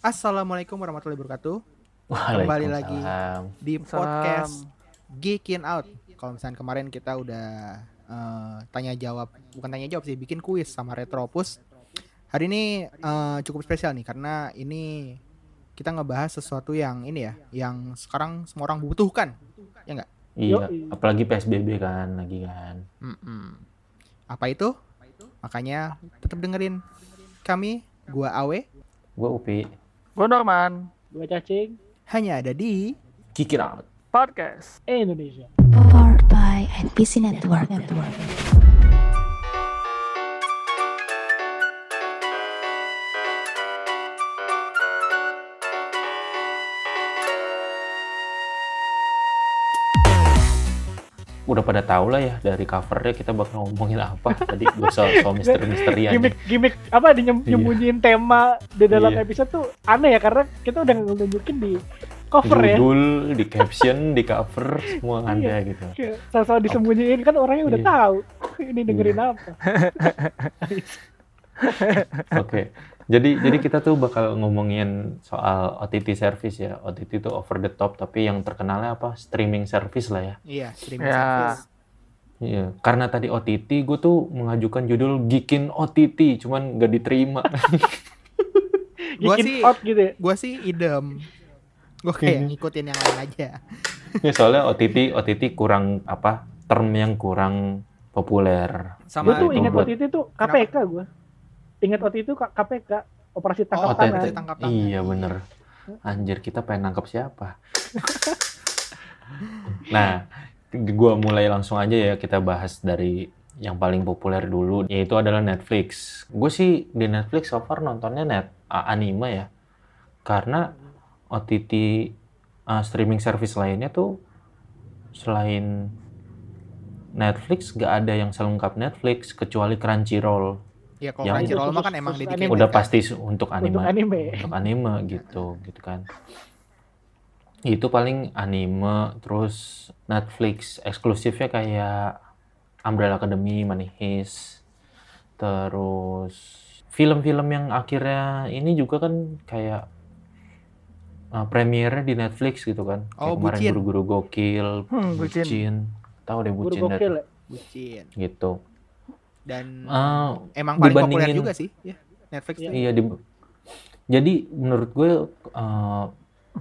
Assalamualaikum warahmatullahi wabarakatuh. Kembali lagi di podcast Geekin Out. Kalau misalnya kemarin kita udah eh, tanya jawab, bukan tanya jawab sih, bikin kuis sama Retropus. Hari ini eh, cukup spesial nih karena ini kita ngebahas sesuatu yang ini ya, yang sekarang semua orang butuhkan. Ya nggak? Iya, apalagi PSBB kan lagi kan. Mm-mm. Apa itu? Makanya tetap dengerin kami, gua Awe, Gue Upi, Gue Norman. Gue cacing. hanya ada di out. Podcast Indonesia. Powered by NPC Network. Network. Udah pada tahu lah ya dari covernya kita bakal ngomongin apa. Tadi gue soal, soal misteri-misterian. Gimik gimik apa di nyem- Iya. nyembunyiin tema di dalam Iya. episode tuh aneh ya karena kita udah nunjukin di cover ya. Judul, di caption, di cover, semua ada gitu. Sama-sama disembunyiin kan orangnya udah Iya. tahu ini dengerin apa. Oke. Jadi jadi kita tuh bakal ngomongin soal OTT service ya. OTT itu over the top tapi yang terkenalnya apa? Streaming service lah ya. iya streaming Ya. service. Iya, karena tadi OTT, gue tuh mengajukan judul Gikin OTT, cuman gak diterima. Gua sih- out gitu ya. Gua sih idem. Gua kayak ngikutin yang lain aja. ya soalnya OTT, OTT kurang apa? Term yang kurang populer. Gue Sama tuh itu ingat buat- waktu itu tuh KPK gue. Ingat waktu itu KPK operasi tangkap OTT. tangan. tangkap tangan. Iya bener. Anjir kita pengen nangkep siapa? nah, gua mulai langsung aja ya kita bahas dari yang paling populer dulu, yaitu adalah Netflix. Gue sih di Netflix so far nontonnya net anime ya, karena OTT uh, streaming service lainnya tuh selain Netflix gak ada yang selengkap Netflix kecuali Crunchyroll. Ya kalau Yang- Crunchyroll mah kan emang. Udah kan. pasti untuk anime Untuk anime. untuk anime gitu gitu kan itu paling anime terus Netflix eksklusifnya kayak Umbrella Academy, Money Heist terus film-film yang akhirnya ini juga kan kayak uh, premiernya di Netflix gitu kan Oh, kayak kemarin guru-guru gokil Hmm, Bucin. bucin tahu deh Guru bucin gokil ya. Bucin. gitu Dan Ah, emang paling populer dibandingin- juga sih ya Netflix tuh. Iya di jadi menurut gue eh,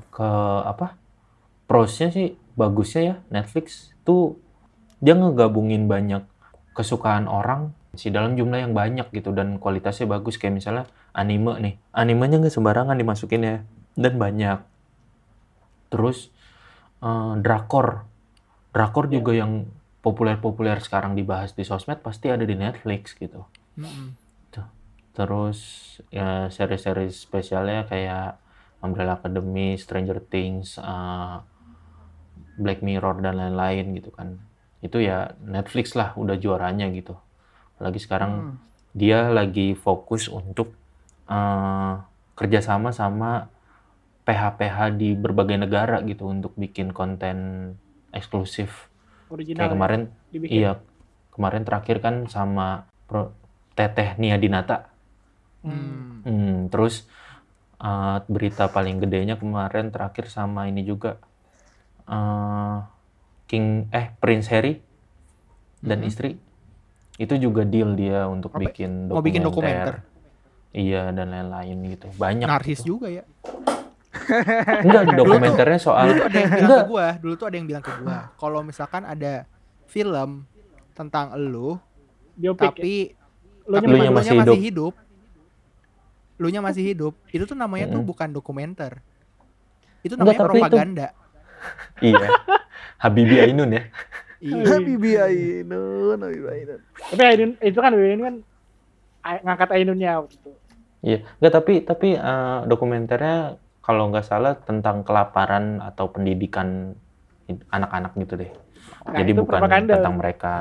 ke apa prosnya sih bagusnya ya Netflix tuh dia ngegabungin banyak kesukaan orang sih dalam jumlah yang banyak gitu dan kualitasnya bagus. Kayak misalnya anime nih animenya nggak sembarangan dimasukin ya dan banyak. Terus eh, drakor. Drakor juga yang populer-populer sekarang dibahas di sosmed pasti ada di Netflix gitu Mm-mm. Terus ya seri-seri spesialnya kayak Umbrella Academy, Stranger Things, uh, Black Mirror dan lain-lain gitu kan. Itu ya Netflix lah udah juaranya gitu. Apalagi sekarang Hmm. dia lagi fokus untuk uh, kerjasama sama PH-PH di berbagai negara gitu untuk bikin konten eksklusif. Original. Kayak kemarin ya, dibikin. Iya, kemarin terakhir kan sama Pro, Teteh Nia Dinata. Hmm. Hmm, terus uh, berita paling gedenya kemarin terakhir sama ini juga uh, King eh Prince Harry dan Mhm. istri itu juga deal dia untuk Apa? bikin Mau bikin dokumenter. Iya dan lain-lain gitu. Banyak. Narsis gitu. juga ya. Enggak dokumenternya soal Dulu tuh ada yang bilang Enggak. ke gua, dulu tuh ada yang bilang ke gua, kalau misalkan ada film tentang elu Biopik ya. tapi Lu elunya masih masih, hidup. hidup. Elunya masih hidup. Itu tuh namanya tuh Mm-mm. bukan dokumenter. Itu Enggak, namanya itu- propaganda. iya. Habibie Ainun ya. Iya. Habibie Ainun, Habibie Ainun. Tapi Ainun itu kan Ainun kan ngangkat Ainunnya waktu itu. Iya, nggak tapi tapi eh, dokumenternya kalau nggak salah tentang kelaparan atau pendidikan anak-anak gitu deh. Nah, Jadi bukan propaganda. tentang mereka.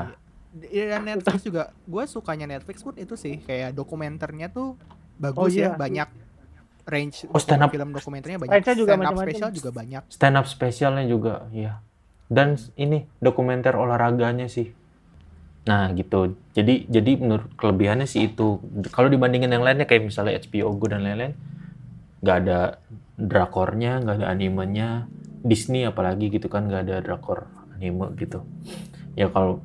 Iya Netflix juga, gue sukanya Netflix pun itu sih kayak dokumenternya tuh Oh, bagus iya. ya, banyak range Oh, stand up. film dokumenternya banyak, Range-nya juga stand up macam-macam. special juga banyak. Stand up spesialnya juga, iya. Dan ini dokumenter olahraganya sih. Nah gitu. Jadi jadi menurut kelebihannya sih itu. Kalau dibandingin yang lainnya kayak misalnya HBO Go dan lain-lain, nggak ada drakornya nggak ada animenya. Disney apalagi gitu kan nggak ada drakor anime gitu. Ya kalau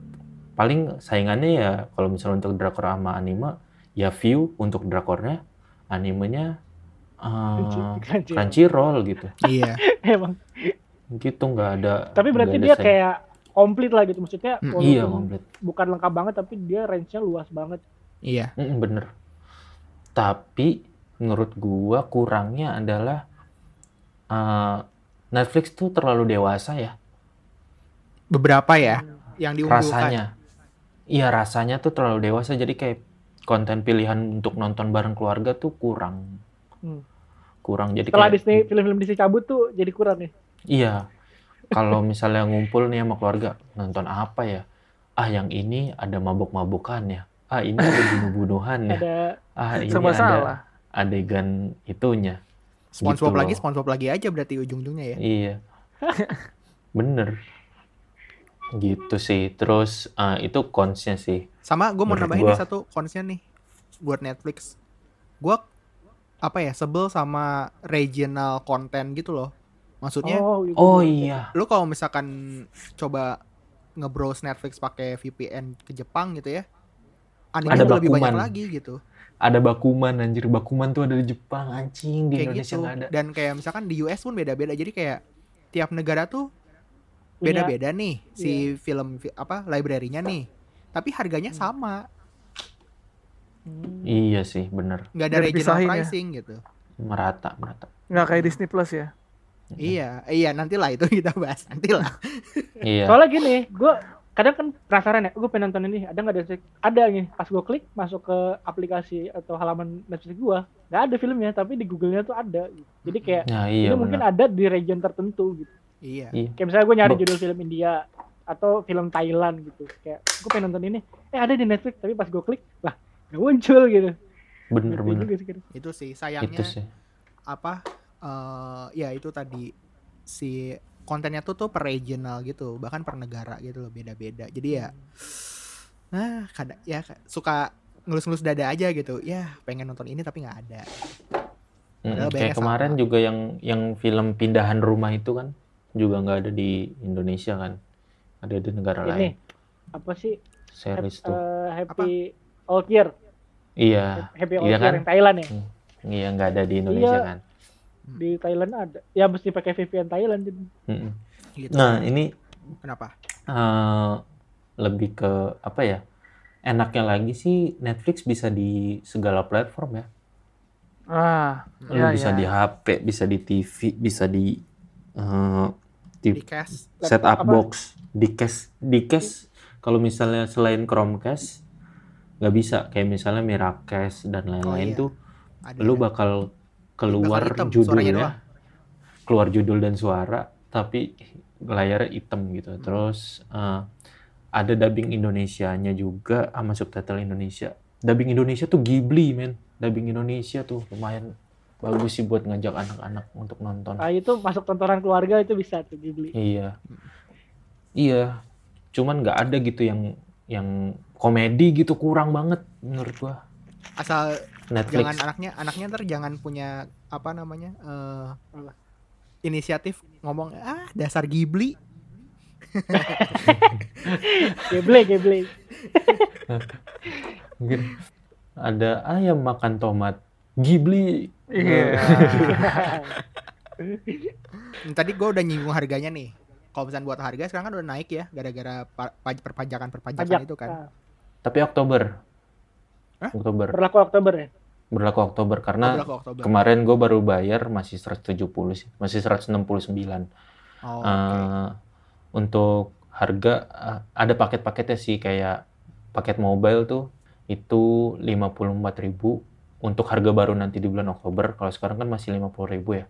paling saingannya ya kalau misalnya untuk drakor sama anime ya view untuk drakornya animenya uh, Crunchy- Crunchyroll gitu. Iya. Emang. gitu nggak ada Tapi berarti ada dia saing- kayak komplit lah gitu maksudnya. Hmm, walaupun iya komplit. Bukan lengkap banget tapi dia range-nya luas banget. iya. Mm, bener. Tapi menurut gua kurangnya adalah uh, Netflix tuh terlalu dewasa ya. Beberapa ya yang diunggulkan. Rasanya. Iya rasanya tuh terlalu dewasa. Jadi kayak konten pilihan untuk nonton bareng keluarga tuh kurang. Hmm. kurang. Jadi Setelah kayak Disney film-film Disney cabut tuh jadi kurang nih. iya. Kalau misalnya ngumpul nih sama keluarga nonton apa ya? Ah yang ini ada mabuk-mabukannya ah ini ada bunuh-bunuhan ya. Ada ah ini Serba ada salah. adegan itunya SpongeBob Gitu lagi. SpongeBob lagi aja berarti ujung-ujungnya ya Iya. Bener. Gitu sih. Terus eh, itu consnya sih. sama gue mau nambahin gua- nih satu konsnya nih buat Netflix gue apa ya sebel sama regional content gitu loh maksudnya oh, gitu. Oh iya. lu kalau misalkan coba nge-browse Netflix pakai VPN ke Jepang gitu ya anime Ada lebih banyak lagi gitu Ada Bakuman anjir. Bakuman tuh ada di Jepang anjing di kayak Indonesia gitu nggak ada. dan kayak misalkan di US pun beda-beda jadi kayak tiap negara tuh beda-beda nih si film fi- apa library-nya nih tapi harganya sama Hmm. Iya sih, bener. nggak ada regional ya? pricing gitu Merata, merata. Nggak kayak Disney Plus ya. iya iya nantilah itu kita bahas nantilah Iya. Soalnya gini, gue kadang kan penasaran ya, gue pengen nonton ini, ada nggak ada ada nih. Pas gue klik masuk ke aplikasi atau halaman Netflix gue, nggak ada filmnya, tapi di Google-nya tuh ada. gitu. Jadi kayak Nah, ini iya mungkin bener. ada di region tertentu gitu. iya Iya. Kayak misalnya gue nyari judul film India atau film Thailand gitu. Kayak gue pengen nonton ini, eh ada di Netflix, tapi pas gue klik, wah nggak muncul gitu. Bener, bener. sih, kira. itu sih sayangnya Itu sih. apa eh ya itu tadi si kontennya tuh tuh per regional gitu bahkan per negara gitu loh beda-beda jadi ya nah kadang ya ka- suka ngelus-ngelus dada aja gitu ya pengen nonton ini tapi nggak ada. Padahal Kayak kemarin sama. juga yang yang film pindahan rumah itu kan juga nggak ada di Indonesia kan. Ada di negara Ini lain. apa sih? Series tuh. eh, happy Old Year, Iya. Happy Old Iya Year kan? yang Thailand ya. Iya nggak ada di Indonesia Iya. kan. Di Thailand ada. Ya mesti pakai VPN Thailand. jadi. Mm-mm. gitu Nah ini kenapa eh, lebih ke apa ya? Enaknya lagi sih Netflix bisa di segala platform ya. Ah, Lu Iya, bisa iya. di HP, bisa di TV, bisa di eh, di di cast set up Apa? box, di case, di case. Kalau misalnya selain Chromecast nggak bisa, kayak misalnya Miracast dan lain-lain iya. tuh, ada lu bakal keluar hitam, judulnya, doang. keluar judul dan suara, tapi layarnya hitam gitu. Terus eh, ada dubbing Indonesianya juga sama subtitle Indonesia. Dubbing Indonesia tuh Ghibli, men. Dubbing Indonesia tuh lumayan bagus sih buat ngajak anak-anak untuk nonton. Nah itu masuk tontonan keluarga itu bisa tuh Ghibli. Iya. Iya. Cuman nggak ada gitu yang yang komedi gitu kurang banget menurut gua. Asal Netflix. jangan anaknya anaknya ntar jangan punya apa namanya eh inisiatif ngomong ah dasar Ghibli Ghibli, Ghibli. Mungkin ada ayam makan tomat. Ghibli. Iya. tadi gue udah nyinggung harganya nih kalau misalnya buat harga sekarang kan udah naik ya gara-gara pa- pa- perpajakan perpajakan Pajak. itu kan Nah, Tapi Oktober. Hah? Oktober. berlaku Oktober ya. Berlaku Oktober karena Berlaku Oktober. kemarin gue baru bayar masih 170 sih. Masih 169. Oh, oke. Eh, untuk harga eh, ada paket-paketnya sih kayak paket mobile tuh itu 54.000 untuk harga baru nanti di bulan Oktober. Kalau sekarang kan masih 50.000 ya.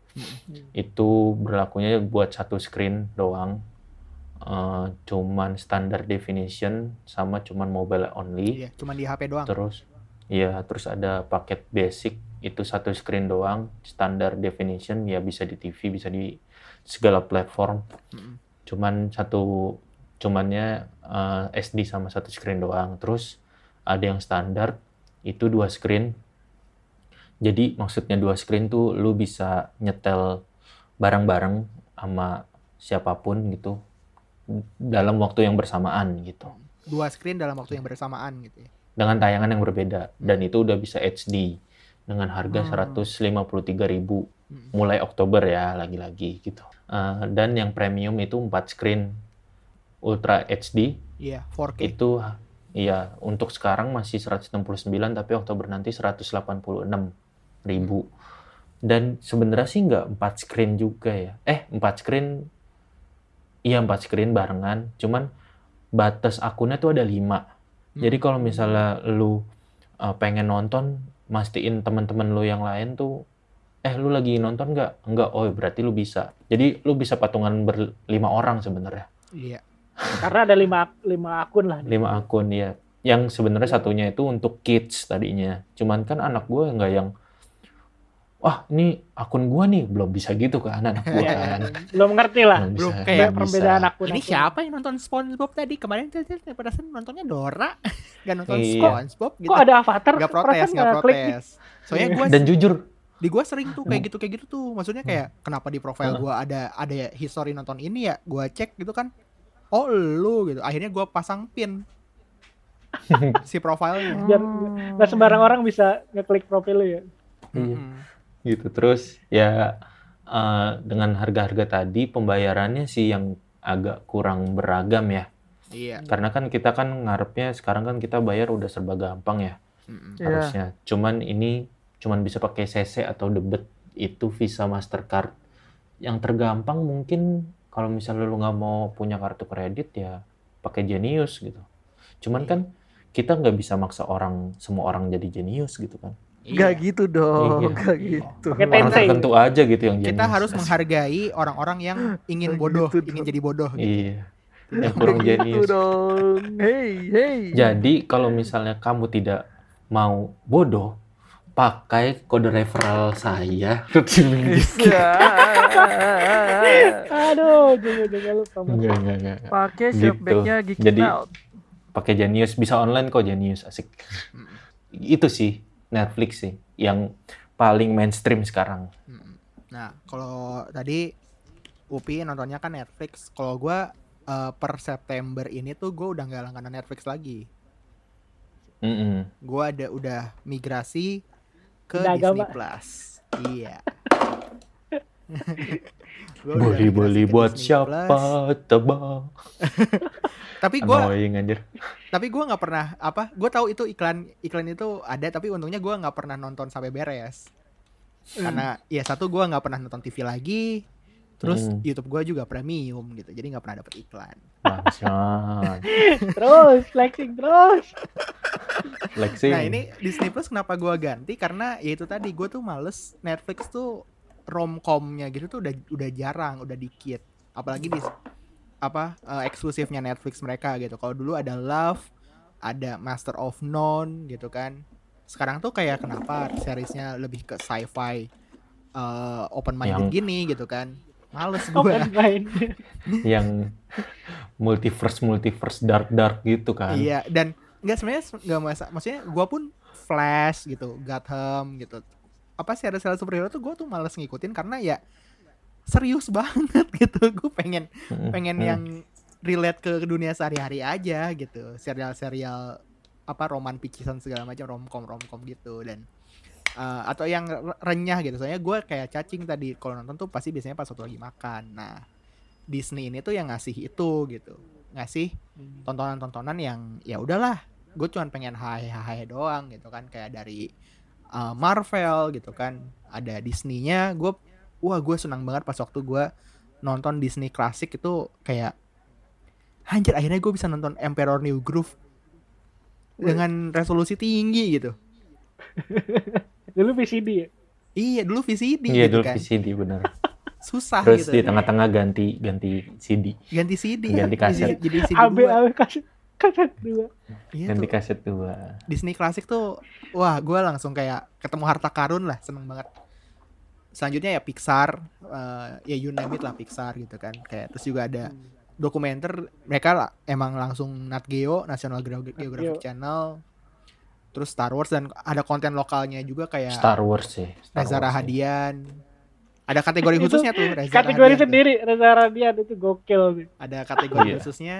Itu berlakunya buat satu screen doang. Eh, cuman standar definition sama cuman mobile only. Iya, cuma di HP doang. Terus ya terus ada paket basic itu satu screen doang, standar definition ya bisa di TV, bisa di segala platform. Mm-mm. Cuman satu cumannya eh, SD sama satu screen doang. Terus ada yang standar itu dua screen Jadi maksudnya dua screen tuh lu bisa nyetel bareng-bareng sama siapa pun gitu dalam waktu yang bersamaan gitu. Dua screen dalam waktu yang bersamaan gitu ya. Dengan tayangan yang berbeda dan itu udah bisa HD dengan harga Hmm. 153.000 Hmm. mulai Oktober ya lagi-lagi gitu. Eh, dan yang premium itu 4 screen Ultra HD Iya, 4K. itu iya untuk sekarang masih 169 tapi Oktober nanti 186 ribu dan sebenarnya sih nggak empat screen juga ya eh empat screen iya empat screen barengan cuman batas akunnya tuh ada lima jadi kalau misalnya lu uh, pengen nonton mastiin teman-teman lu yang lain tuh eh lu lagi nonton nggak? Nggak oh berarti lu bisa. Jadi lu bisa patungan berlima orang sebenarnya. Iya. Karena ada lima lima akun lah. lima akun ya yang sebenarnya satunya itu untuk kids tadinya. Cuman kan anak gue nggak yang wah ini akun gue nih belum bisa gitu kan anak gue Iya, kan Belum ngerti lah. Belum Belum bisa, kayak perbedaan bisa. akun. Ini akun. siapa yang nonton SpongeBob tadi? Kemarin tuh perasaan nontonnya Dora, gak nonton Iya. SpongeBob gitu. Kok ada avatar? Gak protes, gak protes. Soalnya Iya. gue dan jujur di gue sering tuh kayak gitu kayak gitu tuh. Maksudnya kayak kenapa di profile gue ada ada history nonton ini ya? Gue cek gitu kan. Oh lu gitu. Akhirnya gue pasang pin si profilnya. Biar nggak sembarang orang bisa ngeklik profil lu ya. Iya. Gitu terus ya eh, dengan harga-harga tadi pembayarannya sih yang agak kurang beragam ya Iya. karena kan kita kan ngarepnya sekarang kan kita bayar udah serba gampang ya Mm-mm. Iya. harusnya cuman ini cuman bisa pakai CC atau debit itu Visa Mastercard yang tergampang mungkin kalau misalnya lu nggak mau punya kartu kredit ya pakai Genius gitu cuman Iya. kan kita nggak bisa maksa orang semua orang jadi jenius gitu kan Gak Iya. gitu dong, Iya. gak gitu. Pakai orang tertentu aja gitu yang jenius Kita harus menghargai orang-orang yang ingin Kayak bodoh, gitu ingin dong. jadi bodoh. Gitu. iya yang Gak kurang gitu jenius dong. Hey, hey. Jadi kalau misalnya kamu tidak mau bodoh, pakai kode referral saya. Ya. Aduh, jangan jangan lupa. Enggak, enggak, enggak. Pakai Gitu. shopbacknya Geekin Jadi-. Pakai Genius bisa online kok Genius asik. Itu sih Netflix sih yang paling mainstream sekarang. Mm. Nah, kalau tadi Upi nontonnya kan Netflix. Kalau gua eh, per September ini tuh gue udah nggak langganan Netflix lagi. Mm-mm. Gua ada udah migrasi ke Udah Disney agama. Plus. Iya. Ke buat Disney siapa Plus. tebal. Tapi gua Annoying anjir. tapi gua nggak pernah apa? Gue tahu itu iklan iklan itu ada tapi untungnya gua nggak pernah nonton sampai beres. Karena ya satu gua nggak pernah nonton TV lagi. Terus Hmm. YouTube gua juga premium gitu. Jadi nggak pernah dapet iklan. Bangsat. Terus, flexing terus. Flexing. Nah ini Disney Plus kenapa gua ganti karena ya itu tadi gue tuh males Netflix tuh romcomnya gitu tuh udah udah jarang udah dikit apalagi di apa eh, eksklusifnya Netflix mereka gitu kalau dulu ada Love ada Master of None gitu kan sekarang tuh kayak kenapa seriesnya lebih ke sci-fi eh, open minded Yang- gini gitu kan males gue Open mind. yang multiverse multiverse dark dark gitu kan. Iya, dan nggak sebenarnya nggak masa, maksudnya gue pun Flash gitu, Gotham gitu. Apa sih ada serial superhero tuh gue tuh males ngikutin karena ya serius banget gitu. Gue pengen pengen yang relate ke dunia sehari-hari aja gitu. Serial-serial apa roman picisan segala macam romcom romcom gitu dan eh, atau yang re- renyah gitu. Soalnya gue kayak cacing tadi kalau nonton tuh pasti biasanya pas waktu lagi makan. Nah Disney ini tuh yang ngasih itu gitu, ngasih tontonan-tontonan yang ya udahlah gue cuman pengen hai-hai doang gitu kan kayak dari uh, Marvel gitu kan. Ada Disney-nya. Gue wah gue senang banget pas waktu gue nonton Disney klasik itu kayak anjir akhirnya gue bisa nonton Emperor New Groove dengan resolusi tinggi gitu. Dulu VCD ya. iya dulu VCD Iya gitu dulu kan. VCD bener. susah Terus gitu di tengah-tengah ganti ganti CD, ganti CD Ganti kaset. jadi, jadi CD AB. AB kaset kaset dua. Iya ganti tuh. kaset dua. Disney klasik tuh wah gue langsung kayak ketemu harta karun lah seneng banget selanjutnya ya Pixar eh, ya you name it lah Pixar gitu kan kayak terus juga ada dokumenter mereka lah, emang langsung Nat Geo National Geo- Geographic Geo. Channel terus Star Wars dan ada konten lokalnya juga kayak Star Wars sih. Star Reza Wars sih. Rahadian. Ada kategori khususnya tuh Reza Kategori Rahadian tuh. sendiri Reza Radian itu gokil sih. Ada kategori Iya. khususnya.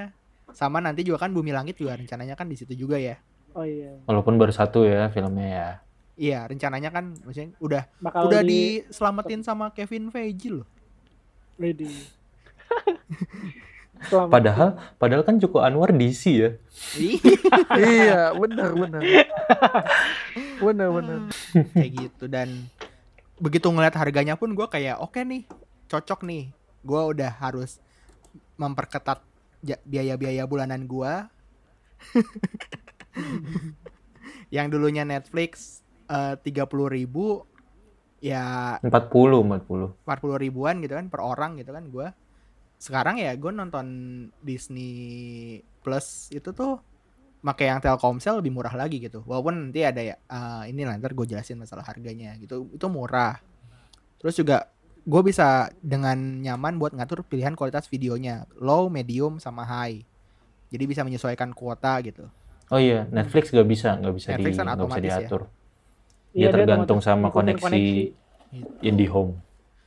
Sama nanti juga kan Bumi Langit juga rencananya kan di situ juga ya. Oh iya. Walaupun baru satu ya filmnya ya. Iya, rencananya kan maksudnya udah Bakal udah di, diselamatin sama Kevin Feige loh. Ready. Selamat. Padahal padahal kan Joko Anwar DC ya. iya, benar benar. Benar benar. kayak gitu dan begitu ngeliat harganya pun gue kayak oke nih cocok nih gue udah harus memperketat biaya-biaya bulanan gue yang dulunya Netflix tiga puluh ribu ya 40 40. 40 ribuan gitu kan per orang gitu kan gue sekarang ya gue nonton Disney Plus itu tuh pakai yang Telkomsel lebih murah lagi gitu. Walaupun nanti ada ya eh, ini lah ntar gue jelasin masalah harganya gitu. Itu murah. Terus juga gue bisa dengan nyaman buat ngatur pilihan kualitas videonya low medium sama high jadi bisa menyesuaikan kuota gitu Oh iya, Netflix gak bisa, nggak bisa Netflix di, kan nggak bisa otomatis ya. diatur. Iya, Dia tergantung otomatis sama ngikutin koneksi IndiHome.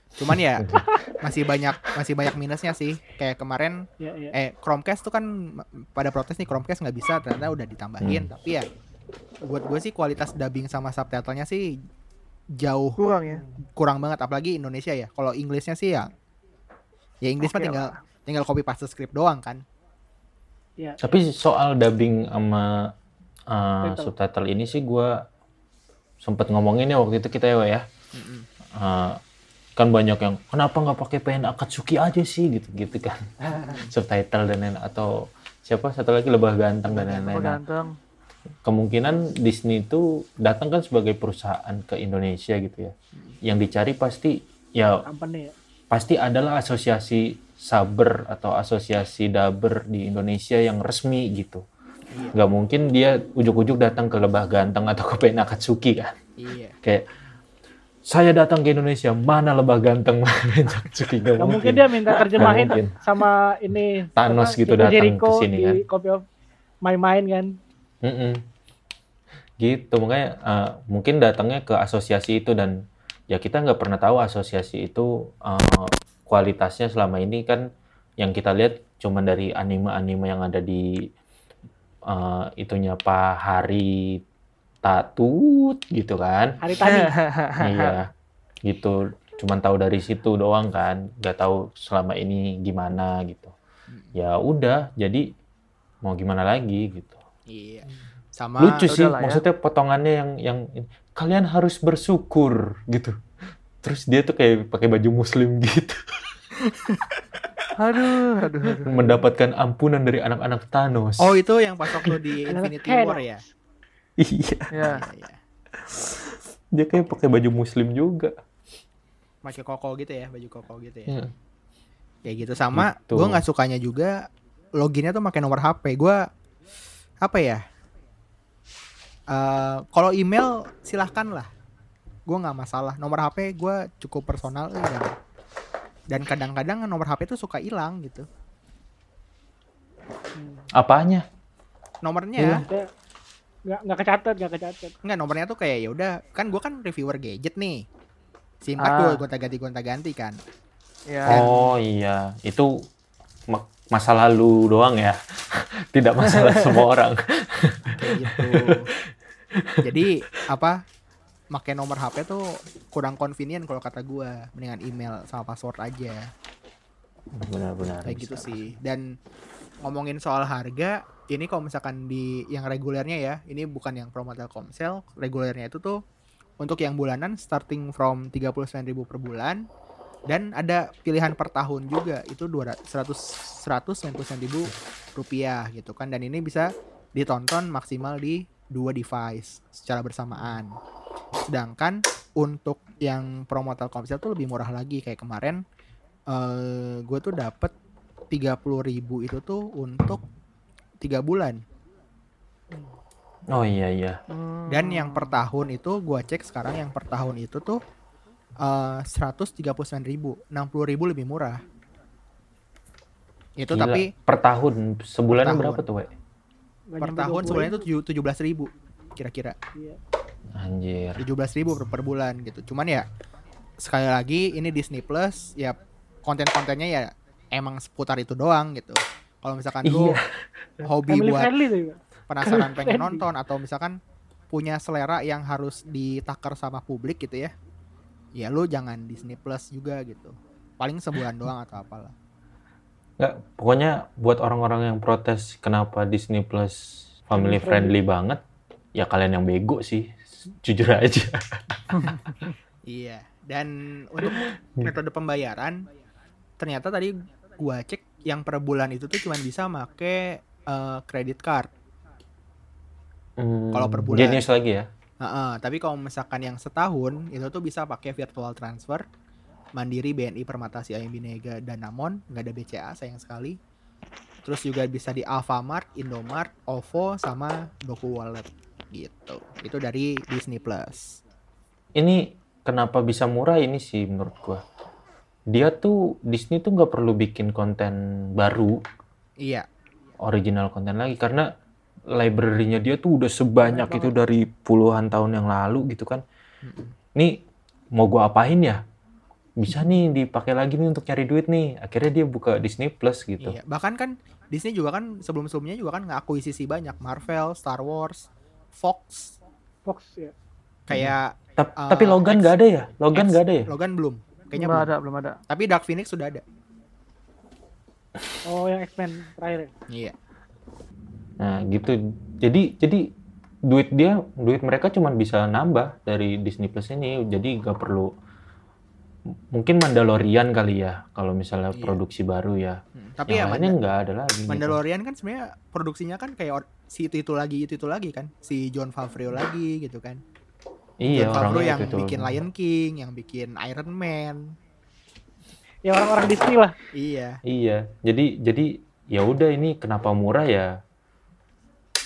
cuman ya masih banyak masih banyak minusnya sih kayak kemarin Iya, iya. eh Chromecast tuh kan pada protes nih Chromecast nggak bisa ternyata udah ditambahin Hmm. tapi ya buat gue sih kualitas dubbing sama subtitlenya sih jauh Kurang ya. kurang banget apalagi Indonesia ya kalau Inggrisnya sih ya ya Inggris mah Oke tinggal lah. tinggal copy paste script doang kan Iya. Tapi soal dubbing sama uh, Subtitle. subtitle ini sih gua sempet ngomongin ya waktu itu kita ya, ya. Mm-mm. Uh, kan banyak yang kenapa nggak pakai pen Akatsuki aja sih gitu gitu kan subtitle dan lain atau siapa satu lagi lebah ganteng dan Oh, lain-lain Nah, ganteng. Kemungkinan Disney itu datang kan sebagai perusahaan ke Indonesia gitu ya yang dicari pasti ya Company ya. pasti adalah asosiasi saber atau asosiasi daber di Indonesia yang resmi gitu nggak mungkin dia ujuk-ujuk datang ke lebah ganteng atau ke pen Akatsuki kan iya kayak saya datang ke Indonesia mana lebah ganteng Akatsuki nggak Gak mungkin dia minta terjemahin mungkin. sama ini Thanos apa, gitu datang ke sini kan. Copy of My Mind kan. Mm-mm. gitu makanya uh, mungkin datangnya ke asosiasi itu dan ya kita nggak pernah tahu asosiasi itu uh, kualitasnya selama ini kan yang kita lihat cuma dari anime-anime yang ada di uh, itunya Pak Hari Tatut gitu kan. Hari tadi. iya gitu. Cuman tahu dari situ doang kan. Nggak tahu selama ini gimana gitu. Ya udah jadi mau gimana lagi gitu iya sama lucu sih ya. maksudnya potongannya yang yang kalian harus bersyukur gitu terus dia tuh kayak pakai baju muslim gitu Aduh, aduh, aduh. mendapatkan ampunan dari anak-anak Thanos oh itu yang pas waktu di Infinity. War ya iya Ya. Iya, iya. dia kayak pakai baju muslim juga pakai koko gitu ya baju koko gitu ya ya. kayak gitu sama Gitu. gue nggak sukanya juga loginnya tuh pakai nomor HP gue apa ya? Eh kalau email silahkan lah. Gue nggak masalah. Nomor HP gue cukup personal dan dan kadang-kadang nomor HP tuh suka hilang gitu. Apanya? Nomornya. Iya. Dia nggak nggak kecatat, nggak kecatat. nggak nomornya tuh kayak ya udah kan gue kan reviewer gadget nih. Sim card Ah. gue gonta ganti gonta ganti kan Ya. oh iya. Itu masa lalu doang ya. Tidak masalah semua orang. Gitu. Jadi apa pakai nomor HP tuh kurang convenient kalau kata gue mendingan email sama password aja. Benar-benar kayak gitu sih. Dan ngomongin soal harga ini kalau misalkan di yang regulernya ya ini bukan yang promo Telkomsel. Regulernya itu tuh untuk yang bulanan starting from 39.000 per bulan dan ada pilihan per tahun juga. Itu 200 100 199.000 rupiah gitu kan. Dan ini bisa ditonton maksimal di dua device secara bersamaan. Sedangkan untuk yang promo Telkomsel tuh lebih murah lagi. Kayak kemarin eh gue tuh dapet 30.000 itu tuh untuk tiga bulan. Oh iya iya. Hmm. dan yang per tahun itu gue cek sekarang yang per tahun itu tuh eh 139.000 60.000 lebih murah itu Gila. tapi per tahun sebulan Per tahun. berapa tuh we Nggak per tahun 20. sebulan itu tujuh- 17.000 kira-kira Iya. Anjir. 17.000 per, per bulan gitu. Cuman ya sekali lagi ini Disney Plus ya konten-kontennya ya emang seputar itu doang gitu. Kalau misalkan lu Iya. hobi Family buat penasaran pengen nonton atau misalkan punya selera yang harus ditakar sama publik gitu ya. Ya lu jangan Disney Plus juga gitu. Paling sebulan doang atau apalah. Nggak, pokoknya buat orang-orang yang protes kenapa Disney Plus family friendly banget, ya kalian yang bego sih. Jujur aja. Iya. Dan untuk metode pembayaran ternyata tadi gua cek yang per bulan itu tuh cuma bisa make eh, credit card. Hmm, Kalau per bulan. Genius lagi ya. Heeh, tapi kalau misalkan yang setahun itu tuh bisa pakai virtual transfer Mandiri, BNI, Permata, CIMB, Niaga, Danamon, nggak ada BCA sayang sekali. Terus juga bisa di Alfamart, Indomart, OVO, sama Doku Wallet gitu. Itu dari Disney Plus. Ini kenapa bisa murah ini sih menurut gua. Dia tuh Disney tuh nggak perlu bikin konten baru, Iya, original konten lagi karena library-nya dia tuh udah sebanyak Banyak itu dari puluhan tahun yang lalu gitu kan. Nih mau gua apain ya? Bisa nih dipakai lagi nih untuk cari duit nih. Akhirnya dia buka Disney Plus gitu. iya. Bahkan kan Disney juga kan sebelum-sebelumnya juga kan ngakuisisi banyak Marvel, Star Wars, Fox, Fox ya. kayak Tap- Uh, tapi Logan X- nggak ada ya? Logan X- nggak ada ya? Logan belum. Kayaknya belum belum. ada, belum ada. Tapi Dark Phoenix sudah ada. Oh yang X-Men terakhir ya. Iya. Nah gitu. Jadi jadi duit dia duit mereka cuma bisa nambah dari Disney Plus ini. Jadi nggak perlu mungkin Mandalorian kali ya kalau misalnya Iya. produksi baru ya. Hmm, Tapi yang ya lainnya nggak ada lagi. gitu. Mandalorian kan sebenarnya produksinya kan kayak or- si itu itu lagi itu itu lagi kan si John Favreau lagi gitu kan Iya John Favreau yang itu bikin Lion King yang bikin Iron Man Ya orang-orang Disney lah. iya Iya. Jadi jadi ya udah ini kenapa murah ya?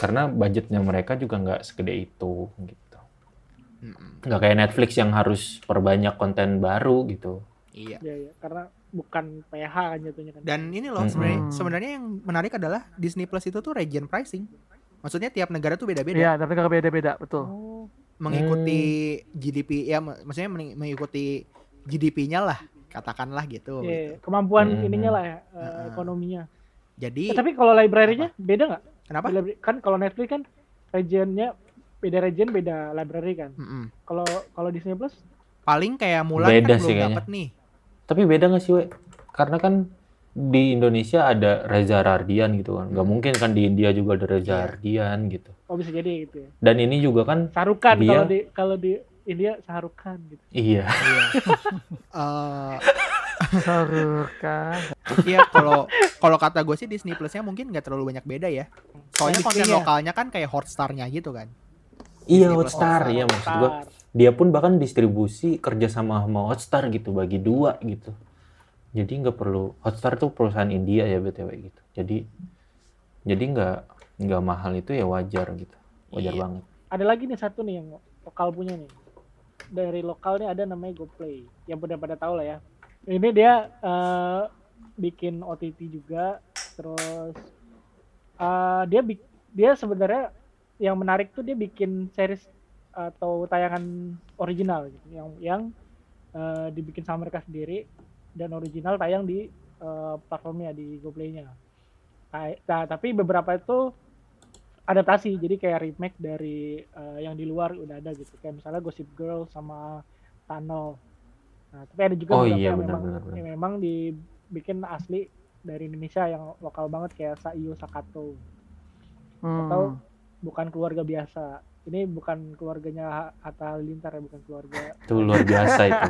Karena budgetnya mereka juga nggak segede itu gitu. Nggak kayak Netflix yang harus perbanyak konten baru gitu. iya Ya, ya. Karena bukan PH kan jatuhnya kan. dan ini loh sebenarnya Hmm. sebenarnya yang menarik adalah Disney Plus itu tuh region pricing maksudnya tiap negara tuh beda-beda Iya, tapi kalau beda-beda, betul. Oh, mengikuti Hmm. GDP ya mak- maksudnya mengikuti GDP-nya lah katakanlah gitu, iya, gitu. kemampuan Hmm. ininya lah ya, Heeh. ekonominya. jadi Eh, tapi kalau library-nya beda nggak? Kenapa Kan kalau Netflix kan regionnya beda region beda library kan. Kalau kalau Disney Plus paling kayak Beda kan sih belum kayaknya. dapet nih Tapi beda nggak sih, we? Karena kan di Indonesia ada Reza Rardian gitu kan. Nggak mungkin kan di India juga ada Reza Iya. Rardian gitu. oh bisa jadi gitu ya. Dan ini juga kan Sarukan Dia- kalau di kalau di India Sarukan gitu. iya. Eh, Sarukan. Iya kalau kalau kata gue sih Disney Plusnya mungkin nggak terlalu banyak beda ya. Soalnya Yang konten bikinnya. lokalnya kan kayak Hotstar-nya gitu kan. Iya Disney Plus Hotstar Hotstar, ya maksud gua. Ntar. Dia pun bahkan distribusi kerja sama sama Hotstar gitu bagi dua gitu. Jadi nggak perlu Hotstar tuh perusahaan India ya btw gitu. Jadi jadi nggak nggak mahal itu ya wajar gitu. Wajar Iya. banget. Ada lagi nih satu nih yang lokal punya nih. Dari lokal nih ada namanya GoPlay. Yang pada pada tahu lah ya. Ini dia eh, bikin OTT juga. Terus eh, dia dia sebenarnya yang menarik tuh dia bikin series atau tayangan original gitu. Yang yang eh, dibikin sama mereka sendiri dan original tayang di eh, platformnya di GoPlay-nya. Nah, tapi beberapa itu adaptasi jadi kayak remake dari eh, yang di luar udah ada gitu kayak misalnya Gossip Girl sama Tunnel nah tapi ada juga Oh beberapa iya, yang benar, memang benar, benar. yang memang dibikin asli dari Indonesia yang lokal banget kayak Saiyo Sakato Hmm. Atau- bukan keluarga biasa ini bukan keluarganya Hatta Halilintar ya bukan keluarga Itu luar biasa itu.